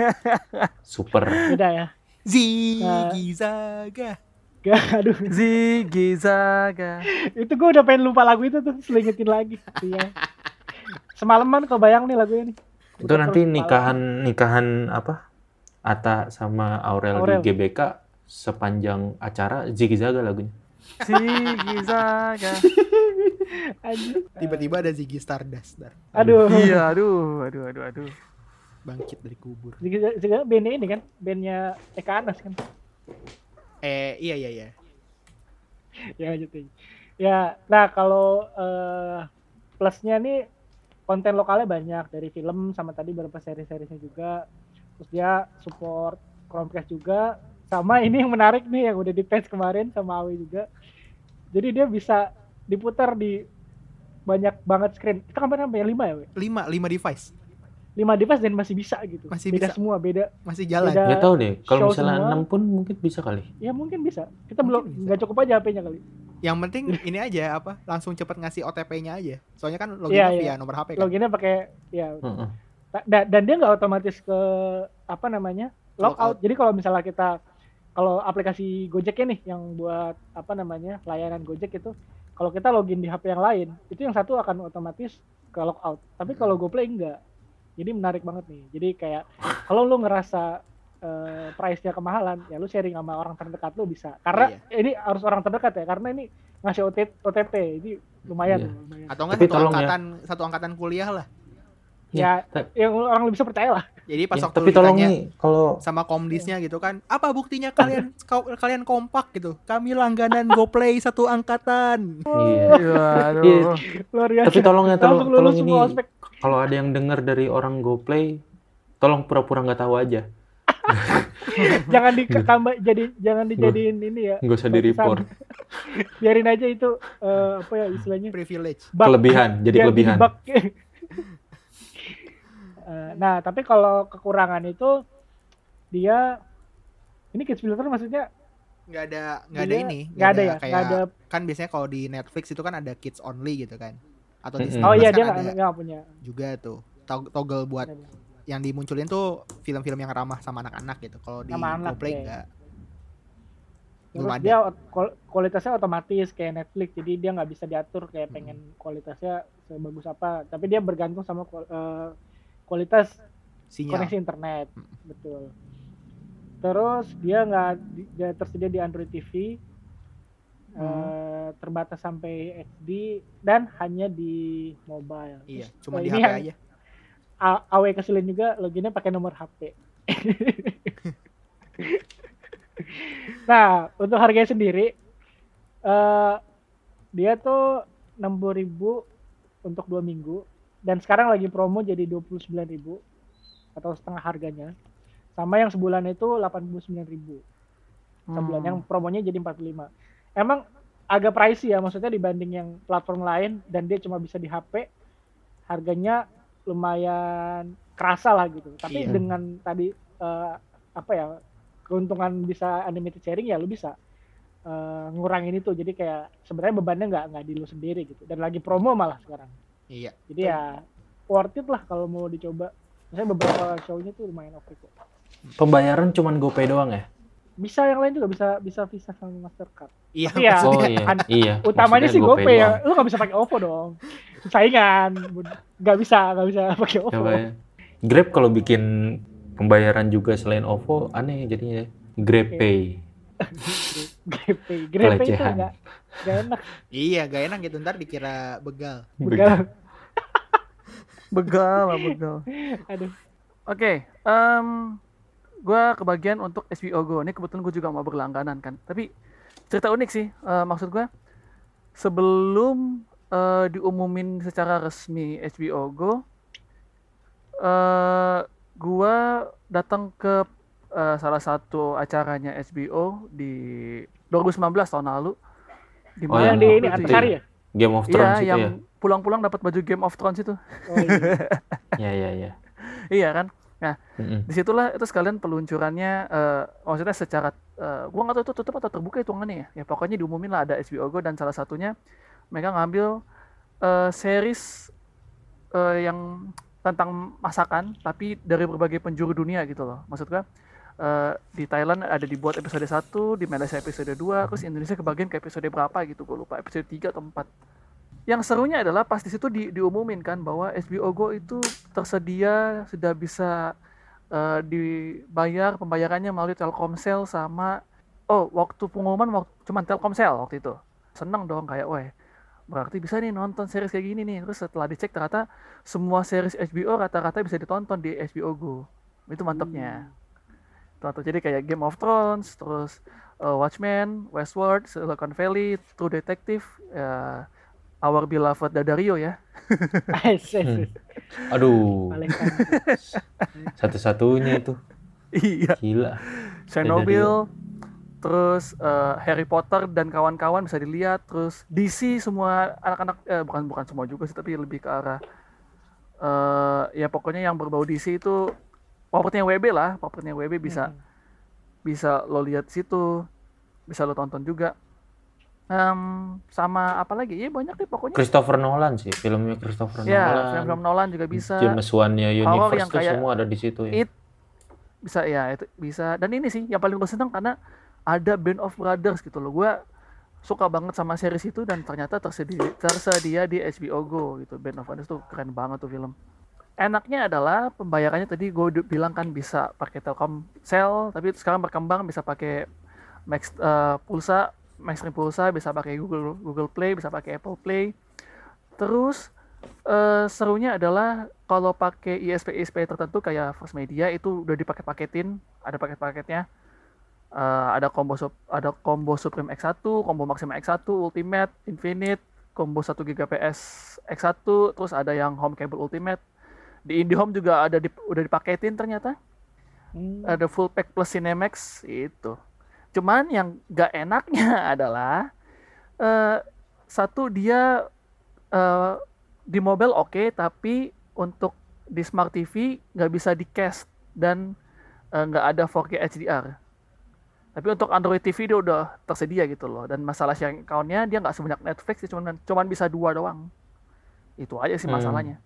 Super. beda ya Ziggy Zaga. Gak, aduh Ziggy Zaga. itu gue udah pengen lupa lagu itu tuh selingetin lagi iya semalaman kebayang nih lagunya nih Itu nanti nikahan nikahan apa? Ata sama Aurel, Aurel. di GBK sepanjang acara Ziggy Zaga lagunya. Ziggy Zaga. Anjir. Tiba-tiba ada Ziggy Stardust dar. aduh Iya, aduh, aduh, aduh, aduh. bangkit dari kubur. juga bandnya ini kan bandnya Eka Anas kan Eh iya iya iya. ya lanjut aja. ya nah kalau eh, plusnya nih konten lokalnya banyak dari film sama tadi beberapa seri-seriesnya juga terus dia support Chromecast juga sama ini yang menarik nih yang udah di patch kemarin sama Awi juga jadi dia bisa diputar di banyak banget screen itu kemarin sampai lima ya Wi? 5 5 device lima device dan masih bisa gitu Masih beda bisa. semua beda masih jalan. Beda. Nggak tahu deh. Kalau misalnya. 6 pun mungkin bisa kali. ya mungkin bisa kita Mungkin belum bisa. nggak cukup aja HP-nya kali Yang penting ini aja apa? Langsung cepet ngasih OTP-nya aja. Soalnya kan loginnya iya. via nomor HP kan. loginnya pakai ya da- dan dia nggak otomatis ke apa namanya logout. Jadi kalau misalnya kita kalau aplikasi Gojek nih yang buat apa namanya layanan Gojek itu kalau kita login di HP yang lain itu yang satu akan otomatis ke logout. Tapi kalau GoPlay enggak. Jadi menarik banget nih. Jadi kayak kalau lu ngerasa eh, price-nya kemahalan, ya lu sharing sama orang terdekat lu bisa. Karena Iya. ini harus orang terdekat ya, karena ini ngasih OT- OTP. Jadi lumayan, Iya. lumayan. Atau enggak satu ya. angkatan satu angkatan kuliah lah. Ya, ta- yang orang lebih bisa percaya lah. Jadi pas ya, waktu tapi tolong ditanya nih kalau sama komdisnya gitu kan, apa buktinya kalian kau- kalian kompak gitu? Kami langganan GoPlay satu angkatan. iya. Iya, aduh. Iya. Luar biasa. Tapi tolong ya tolong, tolong ini semua ospek. kalau ada yang dengar dari orang GoPlay, tolong pura-pura nggak tahu aja. jangan ditambah jadi jangan dijadiin ini ya Nggak usah di report. biarin aja itu eh, apa ya istilahnya Privilege. bug. Kelebihan, jadi kelebihan. bug. Eh, nah tapi kalau kekurangan itu dia ini kids filter maksudnya nggak ada nggak ada ini nggak ada ya kayak nggak ada kan biasanya kalau di Netflix itu kan ada kids only gitu kan atau di Mm-mm. Disney oh iya kan dia ada nggak punya juga tuh tog- toggle buat yang dimunculin tuh film-film yang ramah sama anak-anak gitu. Kalau di anak, GoPlay enggak terus belum ada. dia kualitasnya otomatis kayak Netflix jadi dia nggak bisa diatur kayak pengen kualitasnya sebagus apa. Tapi dia bergantung sama eh, kualitas sinyal. koneksi internet. Betul. Terus dia nggak di- dia tersedia di Android TV eh, terbatas sampai HD dan hanya di mobile. Iya Terus, cuma eh, di HP yang aja AW keselin juga loginnya pakai nomor HP nah untuk harganya sendiri eh dia tuh 60.000 untuk dua minggu. Dan sekarang lagi promo jadi 29.000 atau setengah harganya. Sama yang sebulan itu 89.000 sebulan Hmm. yang promonya jadi 45 emang agak pricey ya maksudnya dibanding yang platform lain dan dia cuma bisa di HP harganya lumayan kerasa lah gitu. Tapi Iya. dengan tadi eh, apa ya keuntungan bisa unlimited sharing ya lu bisa eh, ngurangin itu. Jadi kayak sebenarnya bebannya nggak nggak di lu sendiri gitu. Dan lagi promo malah sekarang. Iya. Jadi ya worth it lah kalau mau dicoba. Misalnya beberapa show-nya tuh lumayan oke kok. Pembayaran cuman GoPay doang ya? Bisa yang lain juga bisa bisa Visa sama Mastercard. Iya Tapi ya, Oh iya, An- iya. utamanya Maksudnya sih GoPay ya. lu nggak bisa pakai OVO dong. Saingan. Nggak bisa nggak bisa pakai OVO Coba ya. Grab kalau bikin pembayaran juga selain OVO aneh jadinya. GrabPay. GrabPay GrabPay itu Pelecehan. nggak nggak enak. Iya gak enak gitu. Ntar dikira begal. Begal. Begal lah, begal. aduh. Oke, em gua kebagian untuk SBO Go. Ini kebetulan gue juga mau berlangganan kan. Tapi cerita unik sih. eh, maksud gua sebelum eh, diumumin secara resmi HBO Go, eh gua datang ke eh, salah satu acaranya HBO di 2019 tahun lalu. Di Oh, yang di ini Antasari ya Game of Iya, Thrones itu yang ya. pulang-pulang dapat baju Game of Thrones itu. oh, iya. Iya, iya, iya. iya kan? Mm-mm. di situlah itu sekalian peluncurannya eh, maksudnya secara eh, gua nggak tahu itu tutup atau terbuka hitungannya ya. Ya pokoknya diumumin lah ada HBO Go dan salah satunya mereka ngambil eh, series eh, yang tentang masakan tapi dari berbagai penjuru dunia gitu loh. Maksud gua eh, di Thailand ada dibuat episode 1 di Malaysia episode 2 terus Indonesia kebagian ke episode berapa gitu gue lupa. Episode 3 atau 4 yang serunya adalah pas di situ di, diumumin kan bahwa HBO Go itu tersedia sudah bisa eh, dibayar pembayarannya melalui Telkomsel sama oh waktu pengumuman waktu, cuman Telkomsel waktu itu. Seneng dong kayak weh berarti bisa nih nonton series kayak gini nih. Terus setelah dicek ternyata semua series HBO rata-rata bisa ditonton di HBO Go. Itu mantapnya Tonton jadi kayak Game of Thrones terus eh, Watchmen Westworld Silicon Valley True Detective ya Our Beloved Dadario ya. Hmm. Aduh, satu-satunya itu. iya. Gila. Chernobyl, terus eh, Harry Potter dan kawan-kawan bisa dilihat, terus DC semua anak-anak eh, bukan bukan semua juga sih tapi lebih ke arah eh ya pokoknya yang berbau DC itu propertinya WB lah, propertinya WB bisa Hmm. bisa lo lihat situ, bisa lo tonton juga. Em, sama apa lagi? Ya banyak deh pokoknya. Christopher Nolan sih, filmnya Christopher Ya, Nolan. film-film Nolan juga bisa. James Wan-nya Universe yang tuh kayak semua ada di situ ya. It bisa ya itu bisa dan ini sih yang paling gue seneng karena ada Band of Brothers gitu loh gue suka banget sama series itu dan ternyata tersedia tersedia di HBO Go gitu Band of Brothers tuh keren banget tuh film enaknya adalah pembayarannya tadi gue bilang kan bisa pakai Telkomsel tapi sekarang berkembang bisa pakai Max eh, pulsa Maxstream pulsa bisa pakai Google Google Play bisa pakai Apple Play terus eh, serunya adalah kalau pakai ISP ISP tertentu kayak First Media itu udah dipaket-paketin, ada paket-paketnya. Eh, ada combo sup, ada combo Supreme X1, combo Maxima X1, Ultimate, Infinite, combo 1 Gbps X1, terus ada yang Home Cable Ultimate. Di IndiHome juga ada di, udah dipaketin ternyata. Hmm. Ada full pack plus Cinemax itu. Cuman yang gak enaknya adalah eh satu dia eh, di mobile oke tapi untuk di smart TV nggak bisa di cast dan eh, nggak ada 4K HDR. Tapi untuk Android TV dia udah tersedia gitu loh. Dan masalah sharing account-nya dia nggak sebanyak Netflix, dia cuman cuman bisa dua doang. Itu aja sih Hmm. masalahnya.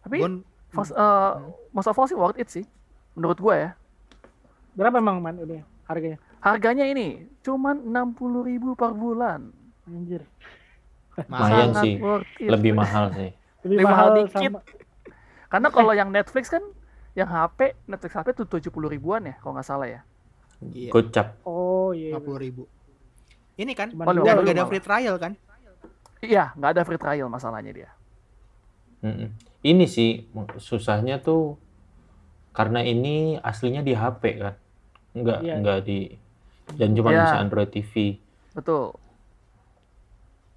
Tapi Gun, first, eh, most of all sih worth it sih, menurut gue ya. Berapa emang man ini harganya? Harganya ini cuman 60.000 per bulan. Anjir. Sangat sih, lebih mahal sih. Lebih, Lebih mahal mahal dikit. sama Karena kalau yang Netflix kan yang HP, Netflix HP tuh 70 ribuan ya kalau nggak salah ya. Iya. Gocap. Oh iya. lima puluh ribu. Ini kan, Oh, dan nggak ada free trial kan? Iya, nggak ada free trial masalahnya dia. Ini sih susahnya tuh karena ini aslinya di HP kan, nggak Iya. nggak di dan cuma Iya. bisa Android TV. Betul.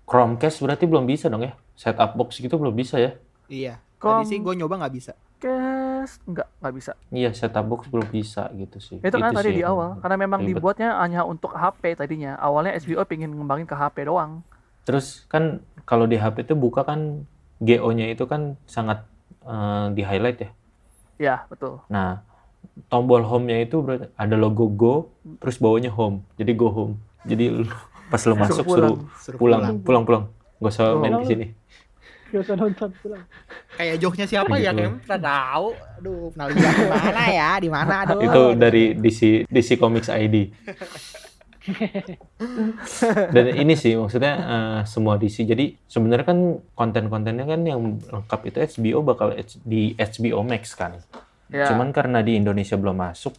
Chromecast berarti belum bisa dong ya? Setup box gitu belum bisa ya? Iya. Kom- Tadi sih gue nyoba nggak bisa. Cast nggak nggak bisa. Iya setup box belum bisa gitu sih. Itu kan tadi sih di awal karena memang ribet. dibuatnya hanya untuk HP tadinya. Awalnya HBO pengen ngembangin ke HP doang. Terus kan kalau di HP itu buka kan GO-nya itu kan sangat eh, di highlight ya. Ya, betul. Nah, tombol home-nya itu berarti ada logo Go, terus bawahnya home. Jadi go home. Jadi pas lu masuk pulang. suruh Suruh pulang, pulang, pulang. Gak usah Oh. main di sini. Gak usah nonton pulang. Kayak joknya siapa ya? Gitu. Kayak pernah tahu. Aduh, pernah lihat di mana ya? Di mana? Aduh. Itu dari DC DC Comics ID. Dan ini sih maksudnya eh, semua DC. Jadi sebenarnya kan konten-kontennya kan yang lengkap itu HBO bakal di HBO Max kan. Ya. Cuman karena di Indonesia belum masuk,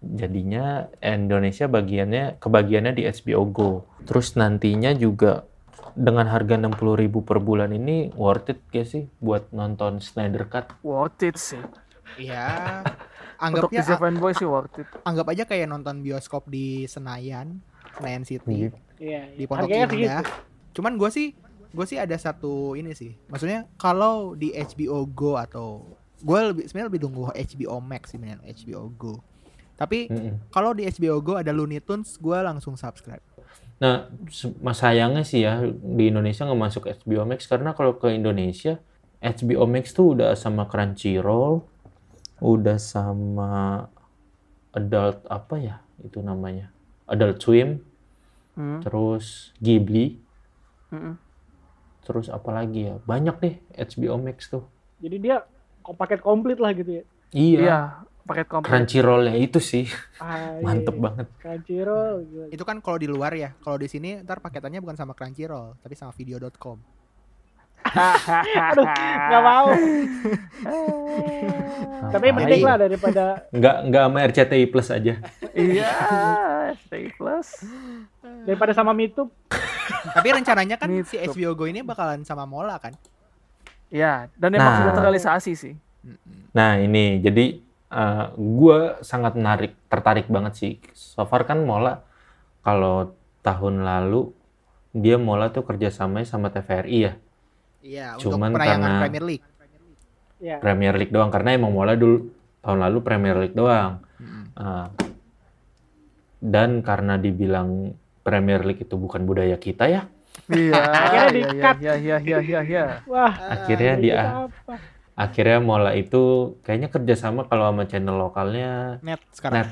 jadinya Indonesia bagiannya kebagiannya di HBO Go. Terus nantinya juga dengan harga 60.000 per bulan ini worth it gak sih buat nonton Snyder Cut? worth it sih. Iya. Untuk Anggapnya fanboy sih worth it. anggap aja kayak nonton bioskop di Senayan, Senayan City, Iya. di Pondok Indah. Cuman gue sih, gue sih ada satu ini sih. Maksudnya kalau di HBO Go atau gue lebih sebenarnya lebih tunggu HBO Max sih HBO Go. Tapi Mm-mm. kalau di HBO Go ada Looney Tunes, gue langsung subscribe. Nah, mas sayangnya sih ya di Indonesia nggak masuk HBO Max karena kalau ke Indonesia HBO Max tuh udah sama Crunchyroll, udah sama Adult apa ya itu namanya Adult Swim, Hmm. terus Ghibli, Mm-mm. terus apa lagi ya banyak deh HBO Max tuh. Jadi dia paket komplit lah gitu ya. Iya, Iya, paket komplit. Crunchyroll-nya itu sih Ah, mantep iya. banget. Crunchyroll gila. Itu kan kalau di luar ya. Kalau di sini ntar paketannya bukan sama Crunchyroll, tapi sama video.com. Aduh, nggak mau. Tapi mending lah daripada Nggak nggak sama RCTI Plus aja. Iya, stay plus. daripada sama Mitup. tapi rencananya kan si Gitu. HBO Go ini bakalan sama Mola kan? Ya, dan emang Nah. sudah terrealisasi sih. Nah ini jadi gue sangat menarik, tertarik banget sih. So far kan Mola kalau tahun lalu dia Mola tuh kerjasamanya sama TVRI ya Iya, Cuman untuk penayangan karena- Premier League. Ya. Premier League doang karena emang Mola dulu tahun lalu Premier League doang. Ah. dan karena dibilang Premier League itu bukan budaya kita ya Iya, Akhirnya iya, di-cut. iya, iya, iya, iya, iya. Wah, akhirnya kita apa? akhirnya Mola itu kayaknya kerjasama kalau sama channel lokalnya Net sekarang. Net.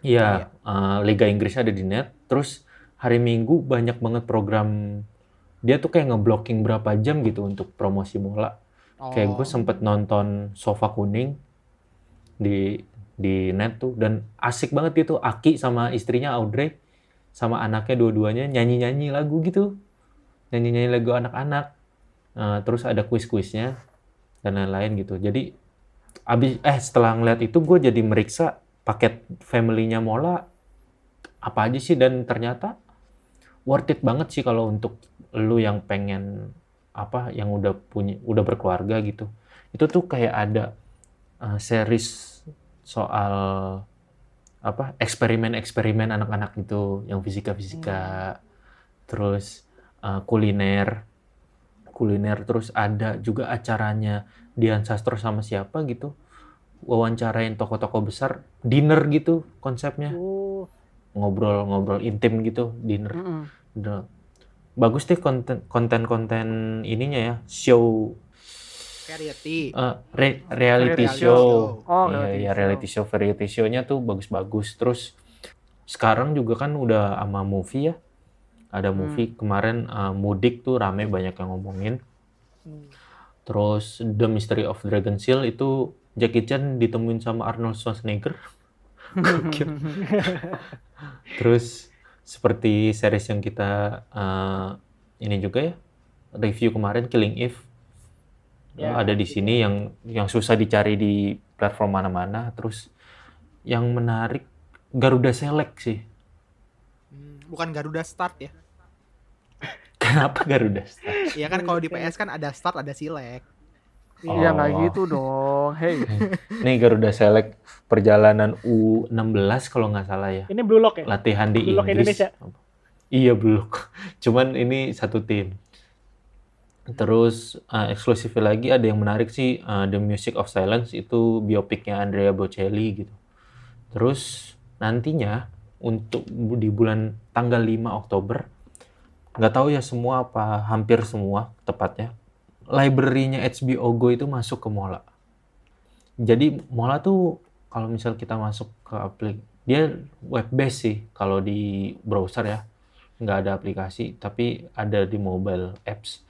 Iya, eh, Liga Inggrisnya ada di net. Terus hari Minggu banyak banget program dia tuh kayak ngeblocking berapa jam gitu untuk promosi Mola. Kayak Oh. gue sempet nonton Sofa Kuning di di net tuh dan asik banget gitu Aki sama istrinya Audrey sama anaknya dua-duanya nyanyi-nyanyi lagu gitu. Nyanyi-nyanyi lagu anak-anak. Eh, terus ada kuis-kuisnya dan lain-lain gitu. Jadi abis eh setelah ngeliat itu gue jadi meriksa paket family-nya Mola apa aja sih dan ternyata worth it banget sih kalau untuk lu yang pengen apa yang udah punya udah berkeluarga gitu itu tuh kayak ada uh, series soal apa eksperimen-eksperimen anak-anak gitu yang fisika-fisika. Terus uh, kuliner. Kuliner terus ada juga acaranya Dian Sastro sama siapa gitu. Wawancarain tokoh-tokoh besar. Dinner gitu konsepnya. Oh, ngobrol-ngobrol intim gitu dinner. Mm-mm. Udah. bagus deh konten konten-konten ininya ya show Variety. eh, re- reality Reality show show. Oh, iya reality iya show. reality show variety show-nya tuh bagus-bagus terus sekarang juga kan udah sama movie ya ada Hmm. movie kemarin eh, mudik tuh rame banyak yang ngomongin hmm. terus The Mystery of Dragon Seal itu Jackie Chan ditemuin sama Arnold Schwarzenegger. Terus seperti series yang kita eh, ini juga ya review kemarin Killing Eve Ya, ada di sini yang yang susah dicari di platform mana-mana. Terus yang menarik Garuda Select sih. Hmm, bukan Garuda Start ya. Kenapa Garuda Select? Iya kan kalau di PS kan ada Start ada Select. Iya nggak Oh. gitu dong. Hey, Nih Garuda Select perjalanan U16 kalau nggak salah ya. Ini Blue Lock ya? Latihan di Blue Lock Inggris. Indonesia. Iya belum. Cuman ini satu tim. Terus uh, eksklusifnya lagi ada yang menarik sih uh, The Music of Silence itu biopiknya Andrea Bocelli gitu. Terus nantinya untuk di bulan tanggal 5 Oktober nggak tahu ya semua apa hampir semua tepatnya library-nya HBO Go itu masuk ke Mola. Jadi Mola tuh kalau misal kita masuk ke aplik dia web based sih kalau di browser ya nggak ada aplikasi tapi ada di mobile apps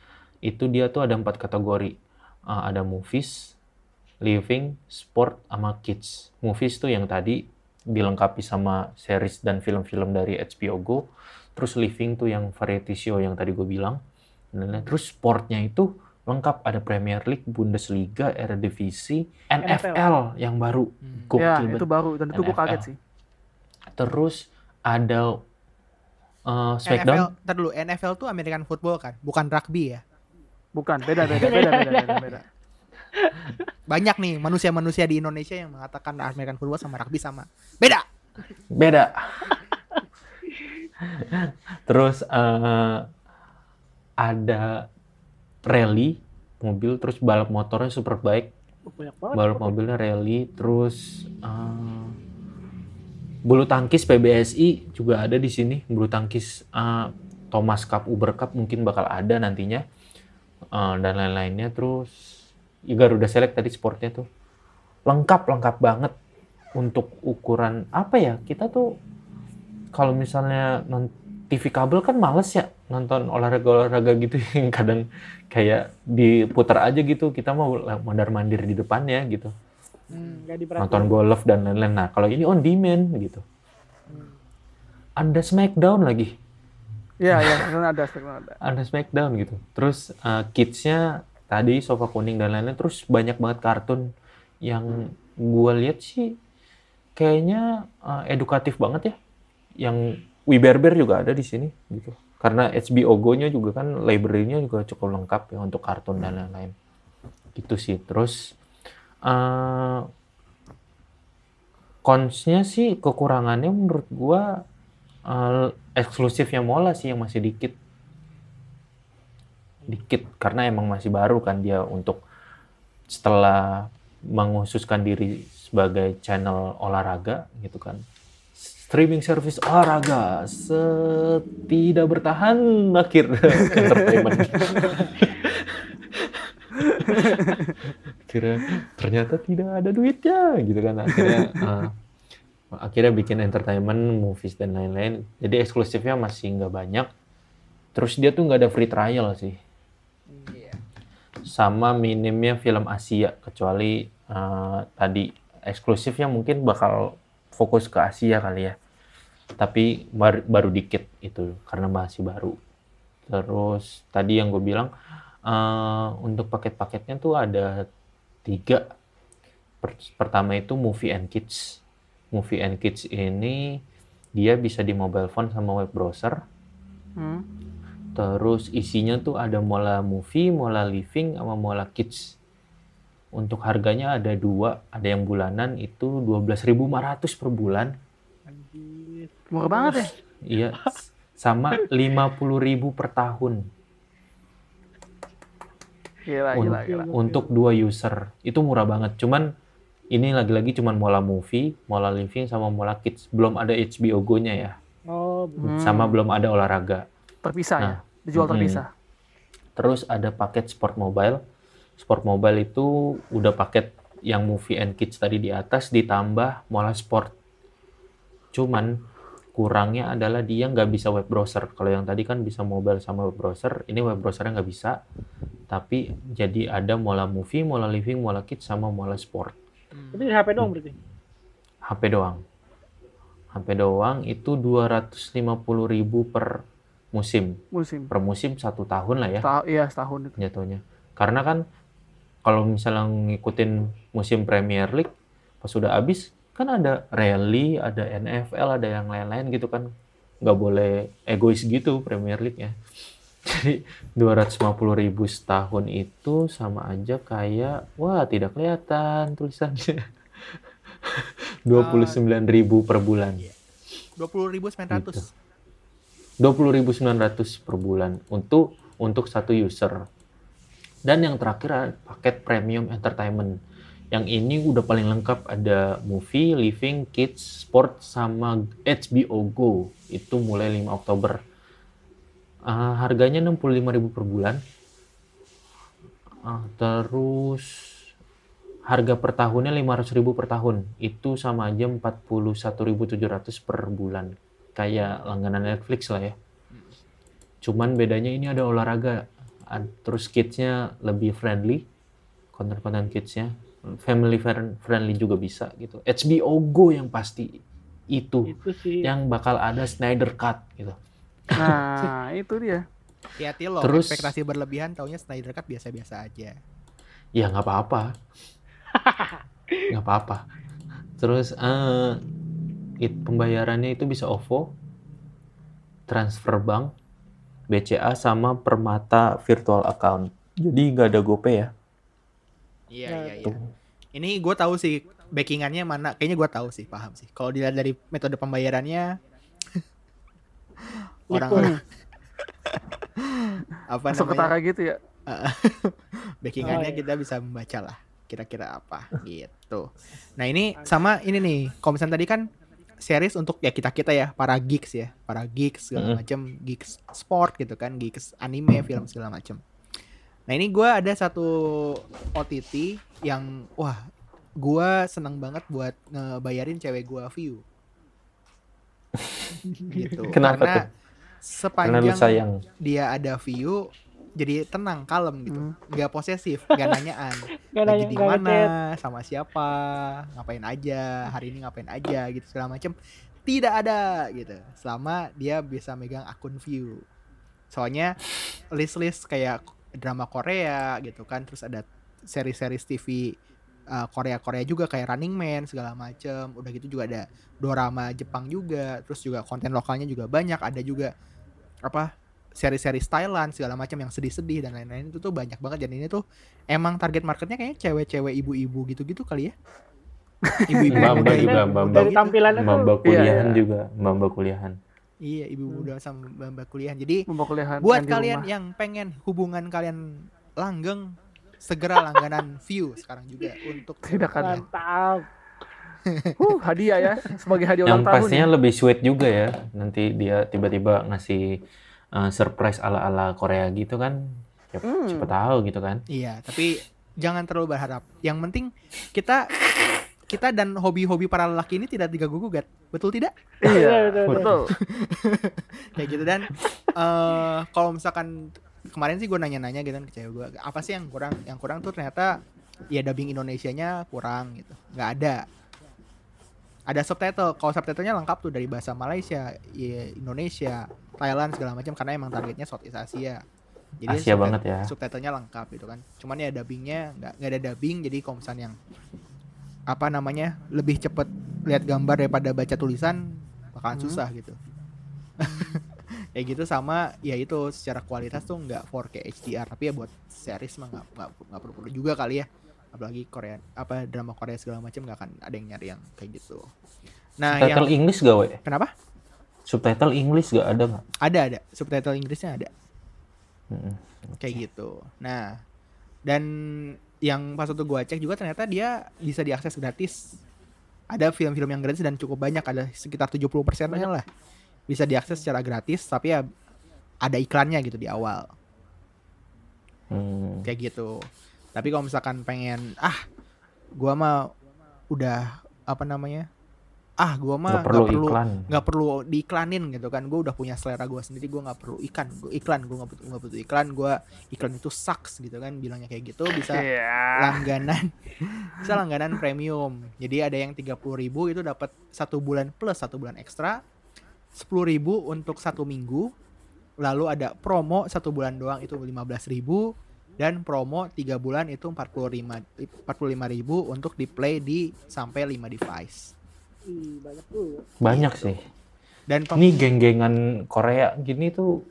itu dia tuh ada empat kategori. Uh, ada movies living sport sama kids. Movies tuh yang tadi dilengkapi sama series dan film-film dari HBO Go. Terus living tuh yang variety show yang tadi gue bilang. Terus sportnya itu lengkap. Ada Premier League Bundesliga Eredivisie NFL, yang baru. Hmm. Gokil ya itu baru. Dan itu gue NFL. kaget sih. terus ada uh, NFL, Smackdown ntar dulu, NFL tuh American football kan, bukan rugby ya. Bukan, beda, beda, beda, beda, beda, beda. Banyak nih manusia-manusia di Indonesia yang mengatakan American football sama rugby sama. Beda. beda terus eh, ada rally mobil terus balap motornya super baik Banyak banget. balap mobilnya rally terus eh, bulu tangkis PBSI juga ada di sini bulu tangkis eh, Thomas Cup Uber Cup mungkin bakal ada nantinya Eh, dan lain-lainnya. Terus ya Garuda Select tadi sportnya tuh lengkap lengkap banget untuk ukuran apa ya kita tuh kalau misalnya non TV kabel kan males ya nonton olahraga-olahraga gitu yang kadang kayak diputar aja gitu. Kita mau mondar mandir di depannya gitu. Hmm, nonton golf dan lain-lain. Nah kalau ini on demand gitu. Hmm. ada Smackdown lagi Iya, iya, sekarang ada, sekarang ada. ada Smackdown gitu. Terus uh, kidsnya tadi sofa kuning dan lain-lain terus banyak banget kartun yang gue lihat sih kayaknya uh, edukatif banget ya. Yang Wiberber juga ada di sini gitu. Karena HBO Go-nya juga kan library-nya juga cukup lengkap ya untuk kartun dan lain-lain. Gitu sih. Terus uh, cons-nya sih kekurangannya menurut gua eh, eksklusifnya Mola sih yang masih dikit. Dikit karena emang masih baru kan dia untuk setelah menghususkan diri sebagai channel olahraga gitu kan. Streaming service olahraga tidak bertahan akhir entertainment. Kira ternyata tidak ada duitnya gitu kan akhirnya eh, akhirnya bikin entertainment, movies dan lain-lain. Jadi eksklusifnya masih nggak banyak. Terus dia tuh nggak ada free trial sih. Iya. Sama minimnya film Asia kecuali eh, tadi eksklusifnya mungkin bakal fokus ke Asia kali ya. Tapi baru, baru dikit itu karena masih baru. Terus tadi yang gue bilang eh, untuk paket-paketnya tuh ada tiga. Per- pertama itu movie and kids. Movie and kids ini dia bisa di mobile phone sama web browser. Hmm. Terus isinya tuh ada Mola Movie, Mola Living, sama Mola Kids. Untuk harganya ada dua, ada yang bulanan itu 12.500 per bulan. Murah banget ya. Iya, sama 50.000 per tahun Gila, gila, gila. untuk dua user. Itu murah banget. Cuman ini lagi-lagi cuman Mola Movie, Mola Living, sama Mola Kids. Belum ada HBO Go-nya ya. Oh, Hmm. Sama belum ada olahraga. terpisah ya. Nah, Dijual mm-mm. terpisah. Terus ada paket Sport Mobile. Sport Mobile itu udah paket yang movie and kids tadi di atas ditambah Mola Sport. Cuman kurangnya adalah dia nggak bisa web browser. Kalau yang tadi kan bisa mobile sama web browser, ini web browsernya nggak bisa. Tapi jadi ada Mola Movie, Mola Living, Mola Kids sama Mola Sport. Itu di HP doang berarti. HP doang. HP doang itu 250.000 per musim. Musim. Per musim satu tahun lah ya. Ta- iya, setahun itu. jatuhnya. Karena kan kalau misalnya ngikutin musim Premier League pas sudah habis kan ada rally, ada NFL, ada yang lain-lain gitu kan. Nggak boleh egois gitu Premier League ya. Jadi 250 ribu setahun itu sama aja kayak wah tidak kelihatan tulisannya. 29 ribu per bulan. 20.900. 20.900 per bulan untuk untuk satu user. Dan yang terakhir ada paket premium entertainment. Yang ini udah paling lengkap ada movie, living, kids, sport sama HBO Go. Itu mulai 5 Oktober. Ah, harganya 65.000 per bulan. Ah, terus harga per tahunnya 500.000 per tahun. Itu sama aja 41.700 per bulan kayak langganan Netflix lah ya. Cuman bedanya ini ada olahraga, terus kidsnya lebih friendly, konten-konten kidsnya, family friend- friendly juga bisa gitu. HBO Go yang pasti itu Itu sih. yang bakal ada Snyder Cut gitu. Nah, itu dia. Hati-hati loh, Terus- ekspektasi berlebihan taunya Snyder Cut biasa-biasa aja. Ya nggak apa-apa, nggak apa-apa. Terus eh it- pembayarannya itu bisa OVO, transfer bank, BCA sama Permata virtual account. Jadi nggak ada GoPay ya. Iya, Ya, iya, iya. Ini gue tahu sih backingannya mana. Kayaknya gue tahu sih, paham sih. Kalau dilihat dari metode pembayarannya orang-orang apa Masuk namanya? ketara gitu ya. backingannya Oh, iya. kita bisa membaca lah kira-kira apa gitu. Nah ini sama ini nih, kalau misalnya tadi kan series untuk ya kita kita ya para geeks ya, para geeks segala macam, geeks sport gitu kan, geeks anime, film segala macam. Nah ini gua ada satu OTT yang wah gua seneng banget buat ngebayarin cewek gua view. gitu. Kenapa Karena tuh? Sepanjang sayang. dia ada view jadi tenang kalem gitu. Hmm. nggak posesif nggak nanyaan. Lagi nanya- di mana sama siapa ngapain aja hari ini ngapain aja gitu segala macem. Tidak ada gitu. Selama dia bisa megang akun view. Soalnya list-list kayak drama Korea gitu kan. Terus ada seri-seri TV uh, Korea-Korea juga kayak Running Man segala macem. Udah gitu juga ada dorama Jepang juga. Terus juga konten lokalnya juga banyak. Ada juga apa seri-seri Thailand segala macam yang sedih-sedih dan lain-lain itu tuh banyak banget dan ini tuh emang target marketnya kayaknya cewek-cewek ibu-ibu gitu-gitu kali ya ibu-ibu Mbak-mbak muda, juga, muda Dari gitu. tampilannya tuh Mamba kuliahan Iya, iya. juga, mamba kuliahan. Iya, ibu muda sama mbak kuliah. Jadi Mau kuliahan buat kalian rumah. yang pengen hubungan kalian langgeng, segera langganan view sekarang juga untuk Tidak kan. Mantap. Huh, hadiah ya sebagai hadiah Yang ulang tahun. pastinya ya. lebih sweet juga ya. Nanti dia tiba-tiba ngasih uh, surprise ala-ala Korea gitu kan. Siapa, Hmm. siapa tahu gitu kan. Iya, tapi jangan terlalu berharap. Yang penting kita kita dan hobi-hobi para lelaki ini tidak diganggu gugat. Betul tidak? Iya, Betul, betul, betul. Kayak gitu dan eh kalau misalkan kemarin sih gue nanya-nanya gitu kan ke cewek gue, apa sih yang kurang? Yang kurang tuh ternyata ya dubbing Indonesianya kurang gitu. nggak ada. Ada subtitle. Kalau subtitlenya lengkap tuh dari bahasa Malaysia, ya, Indonesia, Thailand segala macam karena emang targetnya Southeast Asia. Asia subtit- banget ya. Subtitlenya lengkap gitu kan. Cuman ya dubbingnya nggak nggak ada dubbing jadi kalau misalnya yang apa namanya lebih cepet lihat gambar daripada baca tulisan bakalan Hmm. susah gitu. ya gitu sama ya itu secara kualitas tuh nggak 4K HDR tapi ya buat series mah nggak nggak nggak perlu perlu juga kali ya apalagi Korea apa drama Korea segala macam nggak akan ada yang nyari yang kayak gitu. Nah yang Subtitle English gak, we? kenapa? Subtitle English gak ada nggak? Ada ada subtitle Inggrisnya ada. Mm-mm. kayak gitu. Nah, dan yang pas waktu gua cek juga ternyata dia bisa diakses gratis. Ada film-film yang gratis dan cukup banyak, ada sekitar 70% persennya lah. Bisa diakses secara gratis, tapi ya ada iklannya gitu di awal, Hmm. kayak gitu. Tapi kalau misalkan pengen ah gua mah udah apa namanya? Ah, gua mah Nggak perlu nggak perlu iklan. perlu diiklanin gitu kan gue udah punya selera gue sendiri gue nggak perlu ikan gue iklan gue nggak butuh nggak butuh iklan gue iklan itu sucks gitu kan bilangnya kayak gitu bisa Iya. langganan bisa langganan premium jadi ada yang 30.000 ribu itu dapat satu bulan plus satu bulan ekstra 10.000 ribu untuk satu minggu lalu ada promo satu bulan doang itu 15.000 ribu dan promo tiga bulan itu 45 45 ribu untuk di play di sampai 5 device Ih, banyak tuh. Banyak Gitu. sih. dan pem- Ini geng-gengan Korea gini tuh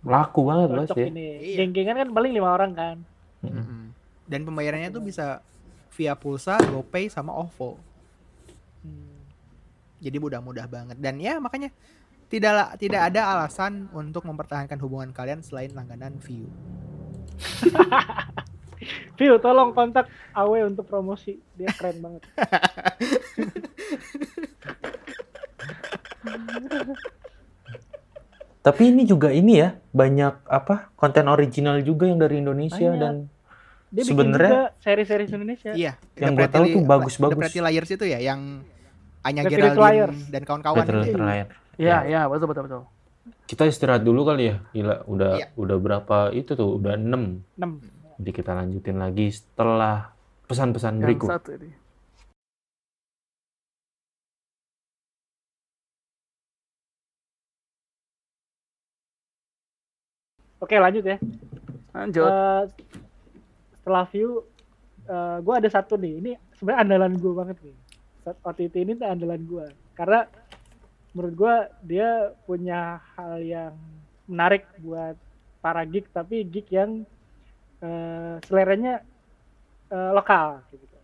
laku banget loh sih. ini. Iya. Geng-gengan kan paling lima orang kan. Mm-mm. Dan pembayarannya tuh bisa via pulsa, GoPay sama OVO. Hmm. Jadi mudah-mudah banget. Dan ya makanya tidak tidak ada alasan untuk mempertahankan hubungan kalian selain langganan view. View, tolong kontak Awe untuk promosi. Dia keren banget. Tapi ini juga ini ya, banyak apa konten original juga yang dari Indonesia Banyak. dan Dia bikin Sebenarnya- juga seri-seri Indonesia. Iya, Yang gua tahu tuh bagus-bagus. Pretty Liars itu ya yang Anya Geraldine dan kawan-kawan ya. Iya, iya, betul betul betul. Kita istirahat dulu kali ya. Gila, udah Iya. udah berapa itu tuh? Udah 6. 6. Jadi kita lanjutin lagi setelah pesan-pesan berikut. satu ini. Oke, lanjut ya. Lanjut. Eh, setelah view, eh gue ada satu nih. Ini sebenarnya andalan gue banget nih. OTT ini tuh andalan gue. Karena menurut gue dia punya hal yang menarik buat para geek, tapi geek yang eh, seleranya eh, lokal. Gitu.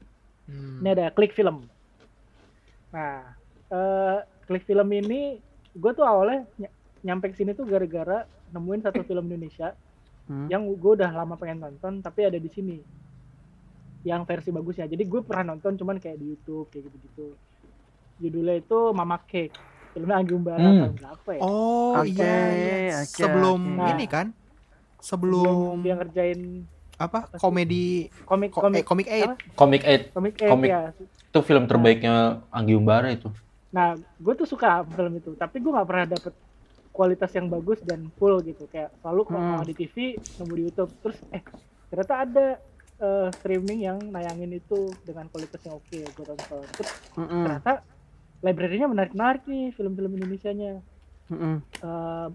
Hmm. Ini ada klik film. Nah, eh, klik film ini gue tuh awalnya ny- nyampe ke sini tuh gara-gara nemuin satu film Indonesia Hmm. yang gue udah lama pengen nonton tapi ada di sini yang versi bagusnya jadi gue pernah nonton cuman kayak di YouTube kayak gitu-gitu judulnya itu Mama Cake filmnya Anggi Umbara Hmm. tahun berapa ya Oh Oke, iya, iya. oke, sebelum oke. ini kan, sebelum sebelum dia ngerjain apa apa komedi komik ko- komik eh, komik eight. apa? Comic 8 komik komik. ya itu film terbaiknya Anggi Umbara itu. nah gue tuh suka film itu tapi gue nggak pernah dapet kualitas yang bagus dan full gitu kayak selalu kalau Hmm. di TV nemu di YouTube terus eh ternyata ada eh, streaming yang nayangin itu dengan kualitas yang oke gue tonton terus Mm-mm. ternyata library-nya menarik-menarik nih film-film Indonesia-nya Mm-mm. Eh,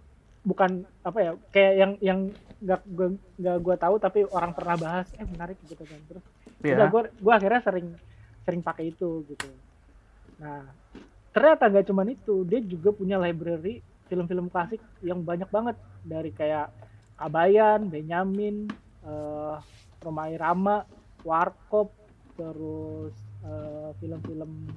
bukan apa ya kayak yang yang nggak gue nggak gue tahu tapi orang pernah bahas eh menarik gitu kan terus Iya. udah gue gue akhirnya sering sering pakai itu gitu nah ternyata nggak cuman itu dia juga punya library film-film klasik yang banyak banget dari kayak Kabayan, Benyamin, eh Roma Irama, Warkop, terus eh, film-film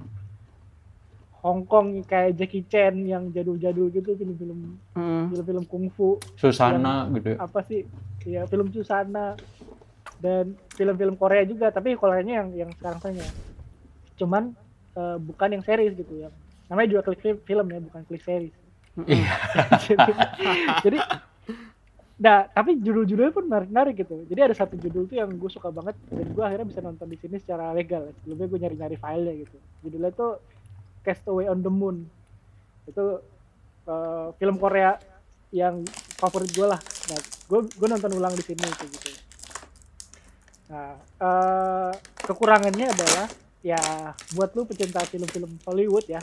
Hong Kong kayak Jackie Chan yang jadul-jadul gitu film-film Mm. film-film kungfu. Susana gitu ya. apa sih? Ya film Susana. Dan film-film Korea juga tapi Koreanya yang yang sekarang tanya cuman eh, bukan yang series gitu ya namanya juga klik film, film ya bukan klik series. Iya. jadi, jadi nah tapi judul-judulnya pun menarik-menarik gitu. Jadi ada satu judul tuh yang gue suka banget dan gue akhirnya bisa nonton di sini secara legal. Sebelumnya gue nyari-nyari filenya gitu. Judulnya tuh Castaway on the Moon. Itu eh, film Korea yang favorit gue lah. Nah gue gue nonton ulang di sini gitu gitu. Nah eh, kekurangannya adalah ya buat lu pecinta film-film Hollywood ya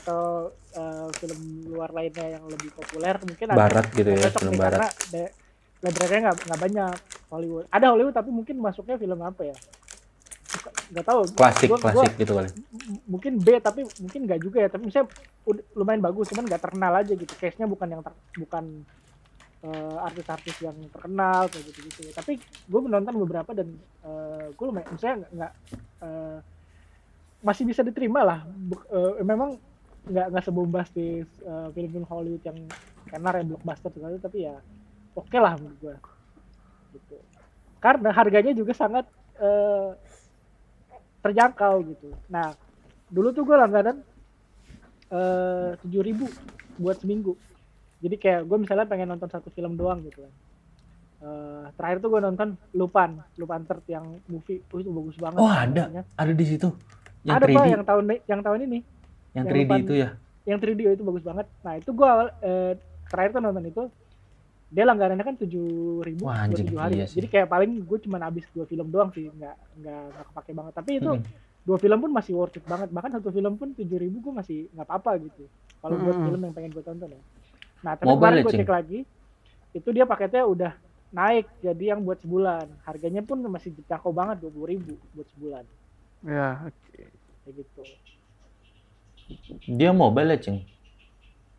atau eh, film luar lainnya yang lebih populer mungkin ada Barat gitu yang ya, film nih, barat. karena library-nya nggak nggak banyak Hollywood. Ada Hollywood tapi mungkin masuknya film apa ya nggak tahu. Klasik, Gua- gua- klasik gitu kali. mungkin B tapi mungkin nggak juga ya. Tapi misalnya lumayan bagus cuman nggak terkenal aja gitu. Case nya bukan yang ter- bukan eh, artis-artis yang terkenal kayak gitu gitu tapi gue menonton beberapa dan gue lumayan misalnya nggak- eh, masih bisa diterima lah. Buk- eh, memang nggak nggak sebombastis eh, film-film Hollywood yang tenar yang blockbuster segala itu, tapi ya oke lah menurut gue gitu. Karena harganya juga sangat eh, terjangkau gitu. Nah dulu tuh gue langganan eh, tujuh ribu buat seminggu. Jadi kayak gue misalnya pengen nonton satu film doang gitu kan. Eh, terakhir tuh gue nonton Lupan Lupan Third yang movie. Oh, itu bagus banget. Oh, ada. Namanya. Ada di situ. Yang ada 3D, pak yang tahun yang tahun ini. Yang yang 3D Lupan- itu ya. yang 3D itu bagus banget. Nah itu gue awal eh, terakhir tuh nonton itu dia langganannya kan tujuh ribu Wah, anjing, tujuh hari iya sih. jadi kayak paling gue cuma habis dua film doang sih nggak nggak nggak kepake banget tapi itu Mm-mm. dua film pun masih worth it banget bahkan satu film pun tujuh ribu gue masih nggak apa-apa gitu kalau buat Mm-mm. film yang pengen gue tonton ya nah tapi Mobile kemarin gue cek lagi itu dia paketnya udah naik jadi yang buat sebulan harganya pun masih terjangkau banget dua ribu buat sebulan Ya, oke. kayak gitu Dia mobile Ceng.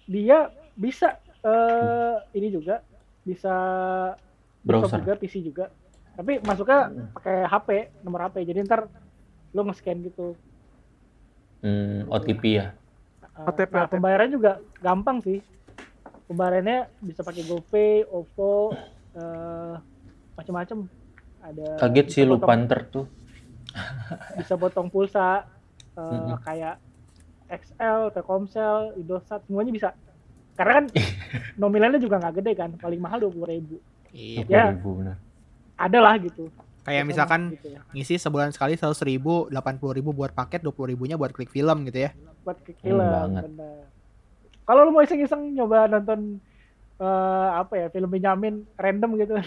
dia bisa eh ini juga bisa Browser. juga PC juga tapi masuknya pakai HP nomor HP jadi ntar lo nge-scan gitu Hmm, OTP ya. Eh, OTP, nah, OTP. pembayaran juga gampang sih pembayarannya bisa pakai GoPay, OVO, eh macam-macam ada Kaget sih lu panter tuh. bisa potong pulsa eh, Mm-mm. kayak XL, Telkomsel, Indosat semuanya bisa karena kan nominalnya juga nggak gede kan paling mahal dua ribu Iya. Ya. 20.000 benar. ada lah gitu Kayak Biasanya misalkan gitu ya. ngisi sebulan sekali seratus ribu, delapan puluh ribu buat paket, dua puluh ribunya buat klik film gitu ya. buat klik Hmm, film kalau lu mau iseng-iseng nyoba nonton eh, apa ya film Benjamin random gitu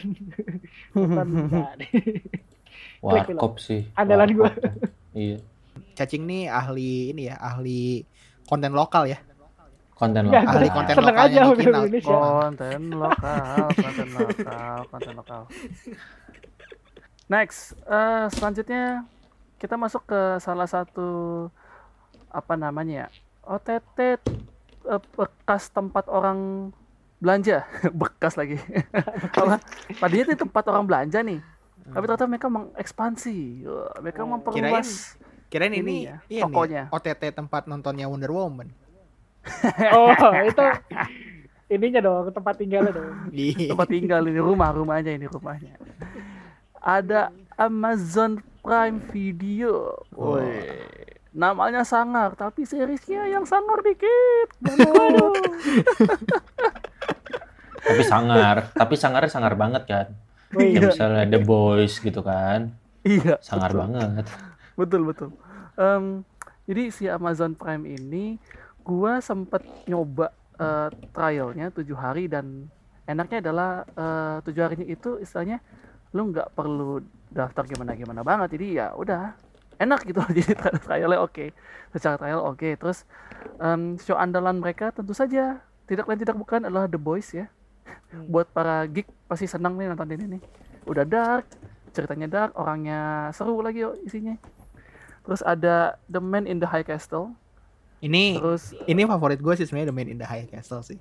film. Warkop sih. Andalan gua. Warkop tuh. Iya. Cacing nih ahli ini ya, ahli konten lokal ya. Konten lokal. ahli konten seneng lokalnya aja. Indonesia. Konten lokal, konten lokal, konten lokal. Next, eh, selanjutnya kita masuk ke salah satu apa namanya ya OTT eh, bekas tempat orang belanja bekas lagi apa tadinya itu tempat orang belanja nih tapi ternyata mereka mengekspansi mereka Oh. memperluas Kirain Ini ini, ya, ini tokonya. OTT tempat nontonnya Wonder Woman. oh itu ininya dong tempat tinggalnya dong Iya. tempat tinggal ini rumah rumahnya ini rumahnya ada Amazon Prime Video Woi. namanya sangar tapi seriesnya yang sangar dikit Waduh. Tapi sangar. Tapi sangarnya sangar banget kan. Wih, Ya misalnya The Boys gitu kan. iya Sangar betul. banget. betul betul Em, jadi si Amazon Prime ini gua sempet nyoba eh, trialnya tujuh hari dan enaknya adalah eh, tujuh harinya itu istilahnya lu nggak perlu daftar gimana gimana banget. Jadi ya udah enak gitu jadi tri- trialnya oke. Secara trial oke. Terus em, show andalan mereka tentu saja tidak lain tidak bukan adalah The Boys ya. Hmm. buat para geek pasti senang nih nonton ini nih. Udah dark ceritanya dark orangnya seru lagi oh, isinya. Terus ada The Man in the High Castle Ini terus ini favorit gue sih sebenarnya The Man in the High Castle sih.